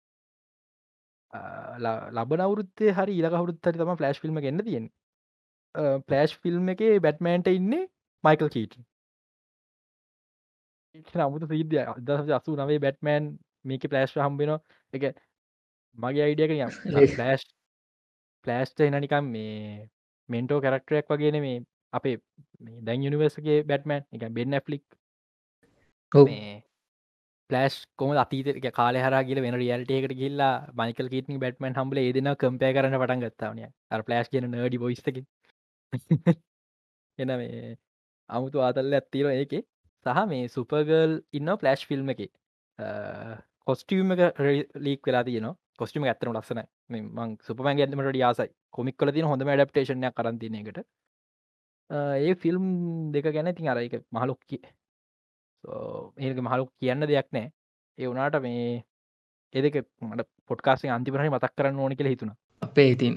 A: ලබන අවුරුත්තේ හරි ඉලක හුරුත්තර තම ෆලස්් ෆිල්ම් ගන්න තියෙන පලෑෂ් ෆිල්ම් එක බැට්මෑන්ට ඉන්නේ මයිකල් කීට නමුතු සිද්ධ අදස අසු නවේ බැට්මෑන් මේක පලෑස්් හම්බෙන එක මගේ අයිඩියක පලෑස්් පලෑස්්ට එනනිකම් මේ මෙන්ටෝ කැරක්ටරයක් වගේන මේ අපේ දැන් යුනිවර්සගේ බැට්මෑන් එක බෙන් ඇෆ්ලික් පලස් කොම අතීත කාල හර කියල වෙන රියල්ටයකට කියල්ලා මයිකල් කීටනි බැට්මන් හම්බල ඒදන කම්පය කරන පටන් ගත්තාවනය අර පලස් කියන නඩි බොයිස්තක එන මේ අමුතු ආතල්ල ඇත්තිර ඒක සහ මේ සුපගල් ඉන්න පලස්් ෆිල්ම් එක. කොස්ටියම් එක ලීක් වෙලා තියන කොස්ටිම ඇත්තන ලස්සන මං සුපමන් ඇතමට යාසයි කොමික් කල තින හොඳම ඩප්ටේෂනය කරතිනකට ඒ ෆිල්ම් දෙක ගැන තින් අර එක මහලොක්කි ඒක මහලු කියන්න දෙයක් නෑ ඒ වනාට මේ ඒදක මට පොට්කාසේ අන්තිපරහි මතක් කරන්න ඕනි කියල හිතුන
B: අපේ ඉතින්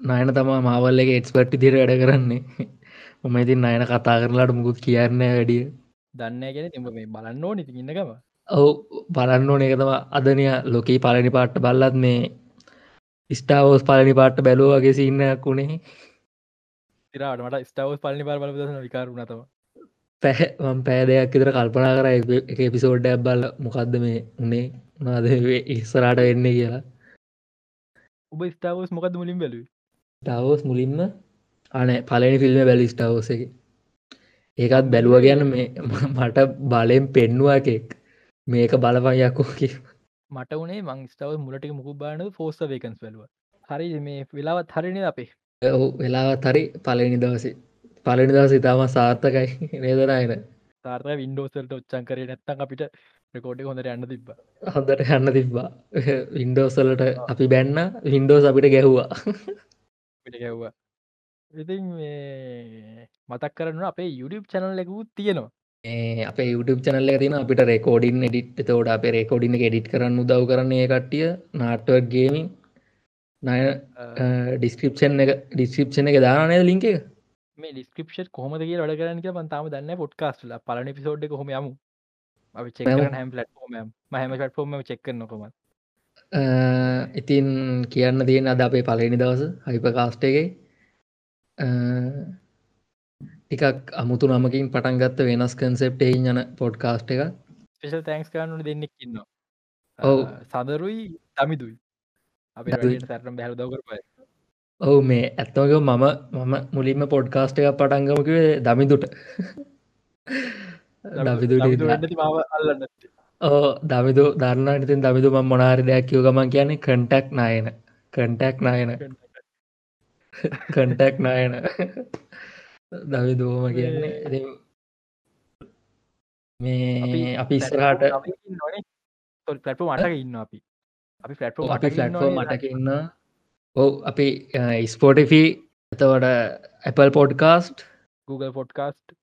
B: නයන තමා මාවල්ල එක එක්ස්පර්ටි දිර වැඩ කරන්නේ. මම ඉතින් අයන කතා කරලාට මුකුත් කියන්න වැඩිය.
A: දන්න ගෙන තිම මේ බලන්න ඕනි ඉන්නකම
B: ඔවු බලන්න ඕන. එක තම අදනය ලොකී පලනි පාට්ට බල්ලත් මේ ස්ටාවෝස් පලනි පාට්ට බැලෝ වගේ සින්නයක් වුණේ
A: තිරට මට ස්ටාවස් පලනි පාර බල විකාරුණතම
B: පැහැම් පෑදයක් ඉතර කල්පනා කර එක එපිසෝඩ් ඇබ්බල මොකක්ද මේ උනේ? උනාද ඉස්සරාට වෙන්න කියලා.
A: ඔබ ස්ටාවස් මොකද මුලින් බැලු
B: ටවෝස් මුලින්ම? අන පලනි ෆිල්ම් බැලි ස්ටාවස එක ඒකත් බැලුව ගැන මේ මට බලෙන් පෙන්නවා එකෙක්. මේක බලපයක්කෝ කිය
A: මට වනේ මං ස්ටාව මුලට මුකු බාන ෆෝස්ස වේකන්ස් බැලුව. හරි මේ වෙලාවත් හරිනි අපේ?
B: ඔහු වෙලාවත් හරි පලනි දවසේ. පලනි දවස ඉතාම සාර්ථකයි නේදරයින
A: තාර්ත වින්ඩෝසල්ට ඔච්චන් කරේ නැත්තන් අපිට රකෝඩ් හොඳට යන්න තිබ
B: හොඳට යන්න තිබ්බා. වින්ඩෝසලට අපි බැන්න වින්ඩෝස් අපිට ගැහ්වා.
A: ගැව්වා ඉතින් මතක් කරන්න අපේ YouTube චැනල් එකකුත් තියෙනවා.
B: අප YouTube චනල්ල තින අපිට රෙකෝඩින් එඩිට් තෝඩ අප රෙකෝඩින එඩිට් කරන්න උදව් කරන්නේ කට්ටිය. නාටුවක් ගේමින් නය ඩිස්ක්‍රපෂන් එක ඩිස්ක්‍රපෂන එක දානය ලින්ක
A: මේ ඩිස්ක්‍රපෂ කොමද කිය වැඩ කරන්න පන්තාම දන්න පොට්කාස්ල පලන පිසෝඩ් හොම යමු? අප චෙක හැම් පලට්ෝම මහම පටෆෝර්ම චෙක්ක නොකොම
B: ඉතින් කියන්න තියෙන අද අපේ පලනි දවස හයිප කාස්ටගේ ටිකක් අමුතු නමකින් පටන් ගත්ත වෙනස් කන්සෙප්ට යන පොඩ්කාස්ට් එක
A: ස්පේෂල් තැන්ක්ස් කරන්නු දෙන්නෙක් ඉන්න
B: ඔව්.
A: සදරුයි තමිදුයි. අප සැරම් බැහල් දවකරපයි
B: ඔවු මේ ඇත්තමක මම මම මුලින්ම පොඩ්කාස්ට් එක පටන්ගමකිවේ දමිදුට. ඕ දමිදු දන්න ඉතින් දමිදු ම මොනාරි දෙයක් කිව ගමන් කියන්නේ කටක් නායන. කටක් නායන. කටක් නායන දවි දෝම කියන්නේ. මේ අපි ඉස්රහට
A: පලටෝ මටක ඉන්න අපි. අපි පලටෝ
B: අපි ෆලට්ෝ මටක ඉන්න. ඔව අපි ස්පෝටිෆී එතවට Apple පොඩ්කාස්ට්
A: Google පොඩ්කාස්ට්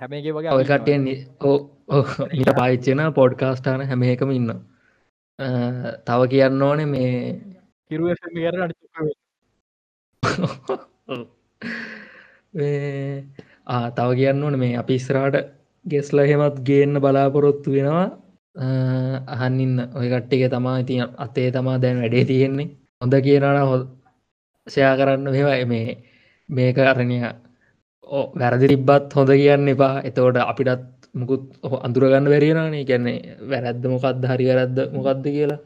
A: හැමගේ වගේ
B: ඔය කටයෙන් ඊට පාච්චන පොඩ්කාස්ටාන හැම එකම ඉන්න. තව කියන්න ඕනේ මේ
A: කිරුව කර
B: තව කියන්න ඕන. මේ අපි ඉස්රාට ගෙස්ල හෙමත් ගේන්න බලාපොරොත්තු වෙනවා. අහන්නන්න ඔය කට්ටික තමා ඉති අතේ තමා දැන් වැඩේ තියෙන්නේ. හොඳ කියනන හො සයා කරන්න මෙවා මේ මේක අරණය වැරදි තිබ්බත් හොඳ කියන්න එපා. එතවට අපිටත් මුකුත් අඳුරගන්න වැරියෙනනේ ගැන්නේ වැරැද්ද මොකක්ද හරි වැරද්ද මොකක්ද කියලා.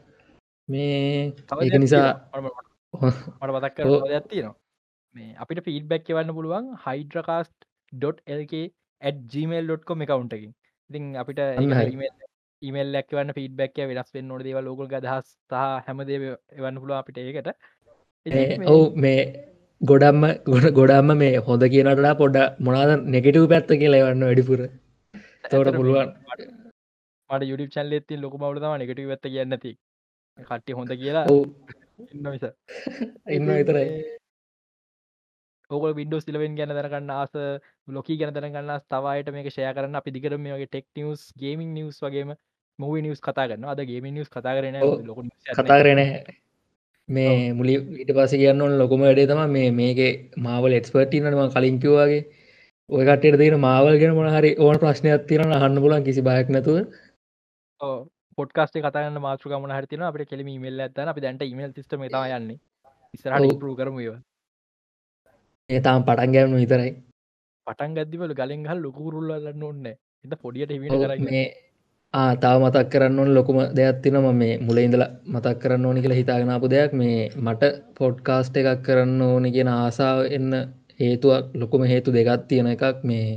B: මේ ඒක නිසා
A: මට පතක් ඇත්තිනවා මේ අපිට ෆීඩබැක් වන්න පුළුවන් හයිඩ්‍රකාස්ට්.ලක gmail.com එකකවුන්ටකින් ඉතින් අපිට ඉමල් ලක්වන්න ෆීඩබැක් වෙනස් වෙන් නොට දේව ලෝකල් දහස් සහ හැමදේ එවන්න පුළුව අපිට ඒකට.
B: ඔවු මේ ගොඩම්ම ගොඩ ගොඩම්ම මේ හොඳ කියනටලා පොඩ මොනාද නෙගෙටව පැත්ත කියලා එවන්න වැඩිපුර. තවට පුළුවන්.
A: මට යුඩි චල්ල ඇති ලොක මවලතම නෙගටව ඇත්ත කියන්නති කට්ටි හොඳ කියලා ඉන්න
B: ඉන්න විතරයි
A: ඕක විඩෝස් ලවෙන් ගැන දරගන්න ආස ලොක ගැන දරගන්න තවයට මේ ෂය කරන්න. අපි දිකර මේගේ ටෙක් නිවස් ගේමින් නිවස් වගේම මූව නිවස් කතා කරන්න අද ගේම නිවස් කතා කරන ලොක
B: කතා කරන මේ මුලි ඊට පස කියන්න ලොකුම වැඩේ තම මේ මේක මාවල එක්ස්පර්ටිනටම කලින්කිවවාගේ ඔය කටට තියෙන මාවල් ගෙන මොන හරි ඕන ප්‍රශ්නයක් තිරන අහන්න පුලන් කිසි බයක් නැතුව.
A: පොට්කාස්ට කතන්න මාතෘකමන හරිතින අපට කෙලම ඉමල් ඇත්තන අපි දැන්ට ඉමල් සිස්ටම තා යන්නේ. ඉස්රට පරු කරම ඒවා
B: ඒ තාම් පටන් ගැවනු විතරයි.
A: පටන් ගදදිවල ගලින් හල් ලොකුරුල්ලන්න ඔන්න එත පොඩියට හිමිට කර
B: මේ ආතාව මතක් කරන්න ඕන ලොකුම දෙයක් තිනම මේ මුල ඉඳල මතක් කරන්න ඕනි කියලා හිතාගෙනපු දෙයක්. මේ මට පොඩ්කාස්ට එකක් කරන්න ඕන කියෙන ආසාාව එන්න හේතුවක් ලොකුම හේතු දෙකත් තියෙන එකක් මේ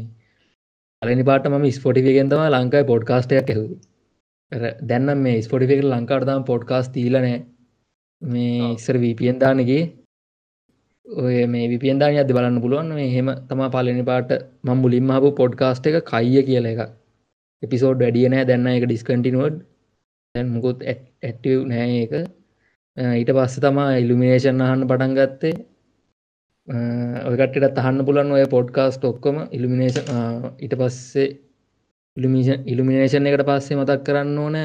B: අලනි පාට ම ස්පොටිිගෙන්තම ලංකායි පොඩ්කාස්ටයක් ඇහු දැන්න මේ ස්පොටිික ලංකාටතම පොඩ්කාස් තීලනෑ මේ ඉස්සර වීපියෙන් දානගේ ඔය මේ විපියන්දාන අද බලන්න පුළුවන් හෙම තම පලනි පාට මම් මුලින්ම හපු පොඩ්කාස්ට එක කයිය කියල එක එපිසෝඩ් වැඩිය නෑ දැන්න එක ඩිස්කටිනුවඩ් දැන් මුකුත් ඇටව් නෑ එක ඊට පස්ස තමා ඉල්ිමිනේෂන් අහන්න පටන් ගත්තේ. ඔයකටට අහන්න පුලන් ඔය පොඩ්කාස්ට ඔක්කොම ඉල්ිමිනේෂ ඊට පස්සේ ඉල්ිමිනේෂන් එකට පස්සේ මතක් කරන්න ඕන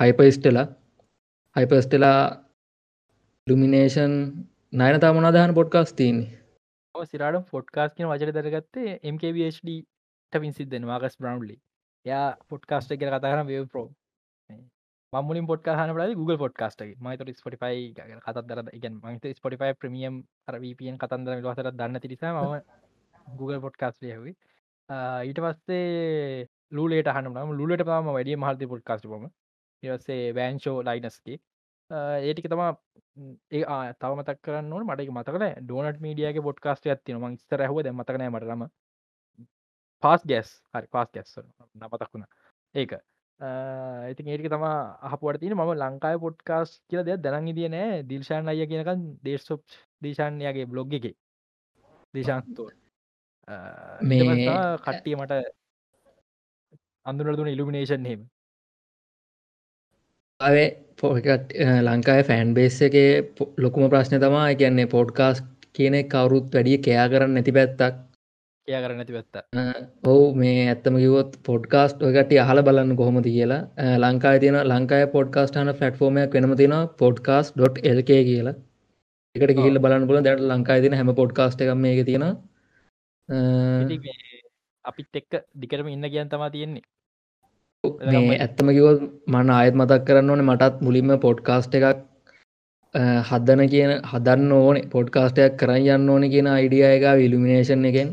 B: හයිපයිස්ටලා හයිපස්ටලා ඉල්ිමිනේෂන් නයනතා මොනාදාන පොඩ්කාස් තියන්නේ?
A: සිරට පොඩ්කාස් කියන වචර දරගත්තේ MKBHD ටපින් සිද්ධෙන මාකස් බ්‍රවන්ලි යා පොඩ්කාස්ට කර කතාරන ව පෝ මමුලින් පොඩ්කාහන ල Google පොඩ්කාස්ට මයිතර ස්පොටිෆයි කතත් දර ඉගන් මහිත ස්පොටිෆයි ප්‍රමියම් රවපියන් කතන්දර වසර දන්න තිරිසා ම Google පොඩ්කාස් ලියහවි. ඊට පස්සේ ලූලට හනම් ලුලට පාම වැඩිය මහල්ති පොඩ්කාස්ට පොම. ඒවස්සේ වෑන්ෂෝ ලයිනස්ගේ ඒටික තමා ඒ තව මතක් කරන්න මට මතකන ඩෝනට මීඩියගේ පොඩ්කාස්ට ඇත්තින ම ස්තර හව ද මතකනෑ මටරම පාස් ගැස් හරි පාස් ගැස් නපතක් වුණ. ඒක. ඉතින් ඒටික තම අහපුවට තින ම ලංකායි පොඩ්කාස් කියල දෙයක් දැනන් දියනෑ දිල්ශාන් අය කියනකන් දේශොප් දේශාන්යගේ බ්ලොග් එක. දේශාන්තෝ මේ කට්ටිය මට අඳුර දුන ඉල්ිනේෂන් හෙම
B: අවේ පොකට ලංකාය ෆෑන් බේස් එක ලොකුම ප්‍රශ්න තමා කියන්නේ පෝඩ්කාස් කියන කවරුත් වැඩිය කයා කරන්න නැති පැත්තක්.
A: කයා කරන්න නැති පැත්ත
B: ඔවු මේ ඇත්තම කිවොත් පොඩ්කාස්ට් ඔකට අහල බලන්න කොහොමති කියලා. ලංකායි තියන ලංකාය පොඩ්කාස්ටාන ෆලට්ෆෝර්මයක් වෙනම තින පොඩ්කාස්.ල්ක කියලා. එකට ගිහිල්ල බලන්න පුල දැට ලංකායි තින හැම පොඩ්කාස්ට එකම එක තියෙන
A: අපිත් එක්ක දිකරම ඉන්න කියන් තමා තියෙන්නේ
B: මේ ඇත්තම කිවොත් මන අයත් මතක් කරන්න ඕනේ මටත් මුලින්ම පොඩ්කාස්ට එකක් හදන කියන හදන්න ඕන පොඩ්කාස්ටයක් කරන්න යන්න ඕන කියන අයිඩිය එක විලිමිනේෂන් එකෙන්.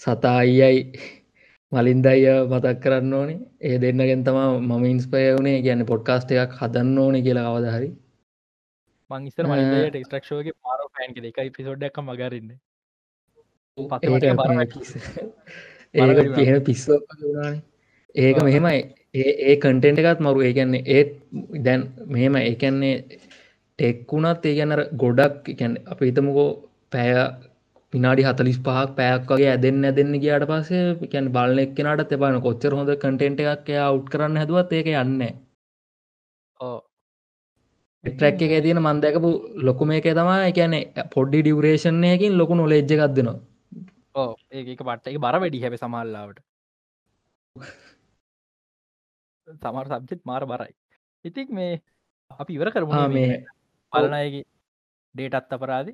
B: සතා අයියයි මලින්දයිය මතක් කරන්න ඕනේ. ඒ දෙන්නගෙන් තම මම ඉන්ස්පය වුණේ. ගැන පොඩ්කාස්ට එකක් හදන්න ඕන කියලා අවදහරි
A: මංස්තර මලින්දයට ස්ට්‍රක්ෂෝගේ පාර පෑන් එක පිසෝඩ්ඩක් මගරන්න
B: ඒක පිහ පිස්සෝ වුණානේ ඒක මෙහෙමයි ඒ කටෙන්ට එකත් මරු. ඒකන්නේ ඒත් දැන් මෙහෙම ඒකන්නේ ටෙක්කුණත් ඒ ගැනර ගොඩක් එකැන් අප හිතමකෝ පැය පිනාඩි හතලිස් පහක් පැයක් වගේ ඇදෙන්න්න ඇදන්න ගියාට පස්සේ කැන් බලන එක්කනට තෙබන කොච්චර හොඳ කටෙන්ට එකක් එයා අවු් කරන්න හැදුවත් ඒක යන්න
A: ඕ
B: ට්‍රැක් එක තියෙන මන්දැකපු ලොකුම එක තමා එකැනෙ පොඩ්ඩි ඩියවරේෂණයකින් ලොකු නොලෙජ්ජ එකක්දනවා
A: ඕ ඒක පට්ට එක බර වැඩි හැබ සමල්ලාවට සමර සබ්ජෙත් මාර බරයි. ඉතික් මේ අපි ඉවර කරමු
B: මේ
A: පලනයගේ ඩේටත් අපරාදි.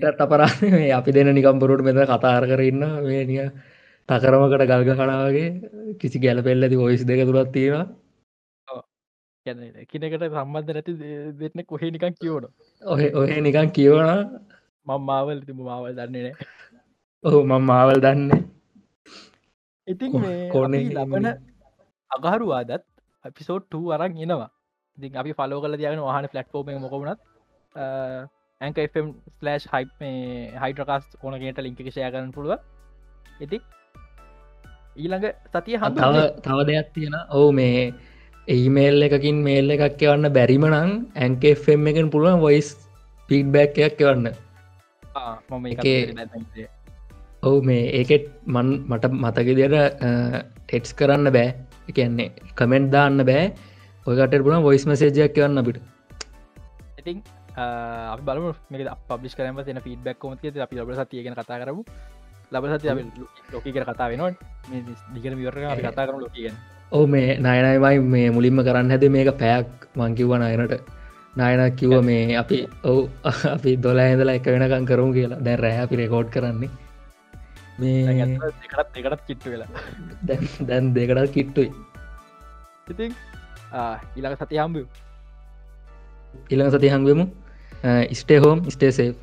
B: අපරා මේ අපි දෙන නිකම්පුරුට මෙත කතාර කරන්න මේනිය තකරමකට ගල්ග කනාවගේ කිසි ගැල පෙල්ලති ඔයිස් දෙක තුරත් තියෙනවා.
A: එකනකට සම්බන්ධ නැති දෙන්න කොහේ නිකන් කියවන
B: ඔහ ඔහ නිකන් කියවන
A: මං මාවල් තිබ මාවල් දන්නේ නෑ.
B: ඔහු මං මාවල් දන්න.
A: ඉතින්
B: කොන
A: ලබන අගහරුවාදත් අපිසෝට් අරන් එනවා. ඉතින් අපි ෆලෝ කල දයන හන ෆලට්ෆෝර්ම මොකමුණත් ඇන්කම් ස්ලෑශ් හයි් මේ හයිට්‍රකාස් ඕනගේට ලිංක ෂය කරන්න පුළුව ඉති ඊළඟ සතිය හම
B: තව දෙයක් තියෙන ඔහු මේ ඒමේල් එකකින් මේල් එකක් එවන්න බැරිමනං ඇන්කම් එකෙන් පුළුවන් වොයිස් පිඩ්බැක් එකක් එවන්න.
A: මම
B: ඔවු මේ ඒකෙත් මන් මට මතක දියට ටෙට්ස් කරන්න බෑ එකන්නේ කමෙන්ට් දාන්න බෑ. ඔයකට පුුණ වොයිස් මසේජයක් කියවන්න අපිට.
A: ඉතින් අපි බලම මේක පබ්ලිස් කරම තින ෆීඩබැක් කොමති අපි ලබ සතියගෙන කතා කරමු. ලබ සති ලෝක කර කතා වෙනවා දිගන විවර අපි කතා කරම ලෝකගෙන
B: ඕ මේ නයනයමයි මේ මුලින්ම කරන්න හැද මේක පැයක් මංකිව්ව අයනට නායන කිව්ව මේ අපි ඔවු අපි දොලා ඇඳලා එක වෙනකම් කරමු කියලා. දැන් රැහ අපි රෙකෝඩ් කරන්නේ මේ
A: එකටත් කිට්ට වෙලා.
B: දැන් දැන් දෙකටත් කිට්ටුයි.
A: ඉතින් ඊළඟ සති හම්බ
B: ඉළඟ සති හංගවමු ස්ටේ හෝම් ස්ටේ සේප්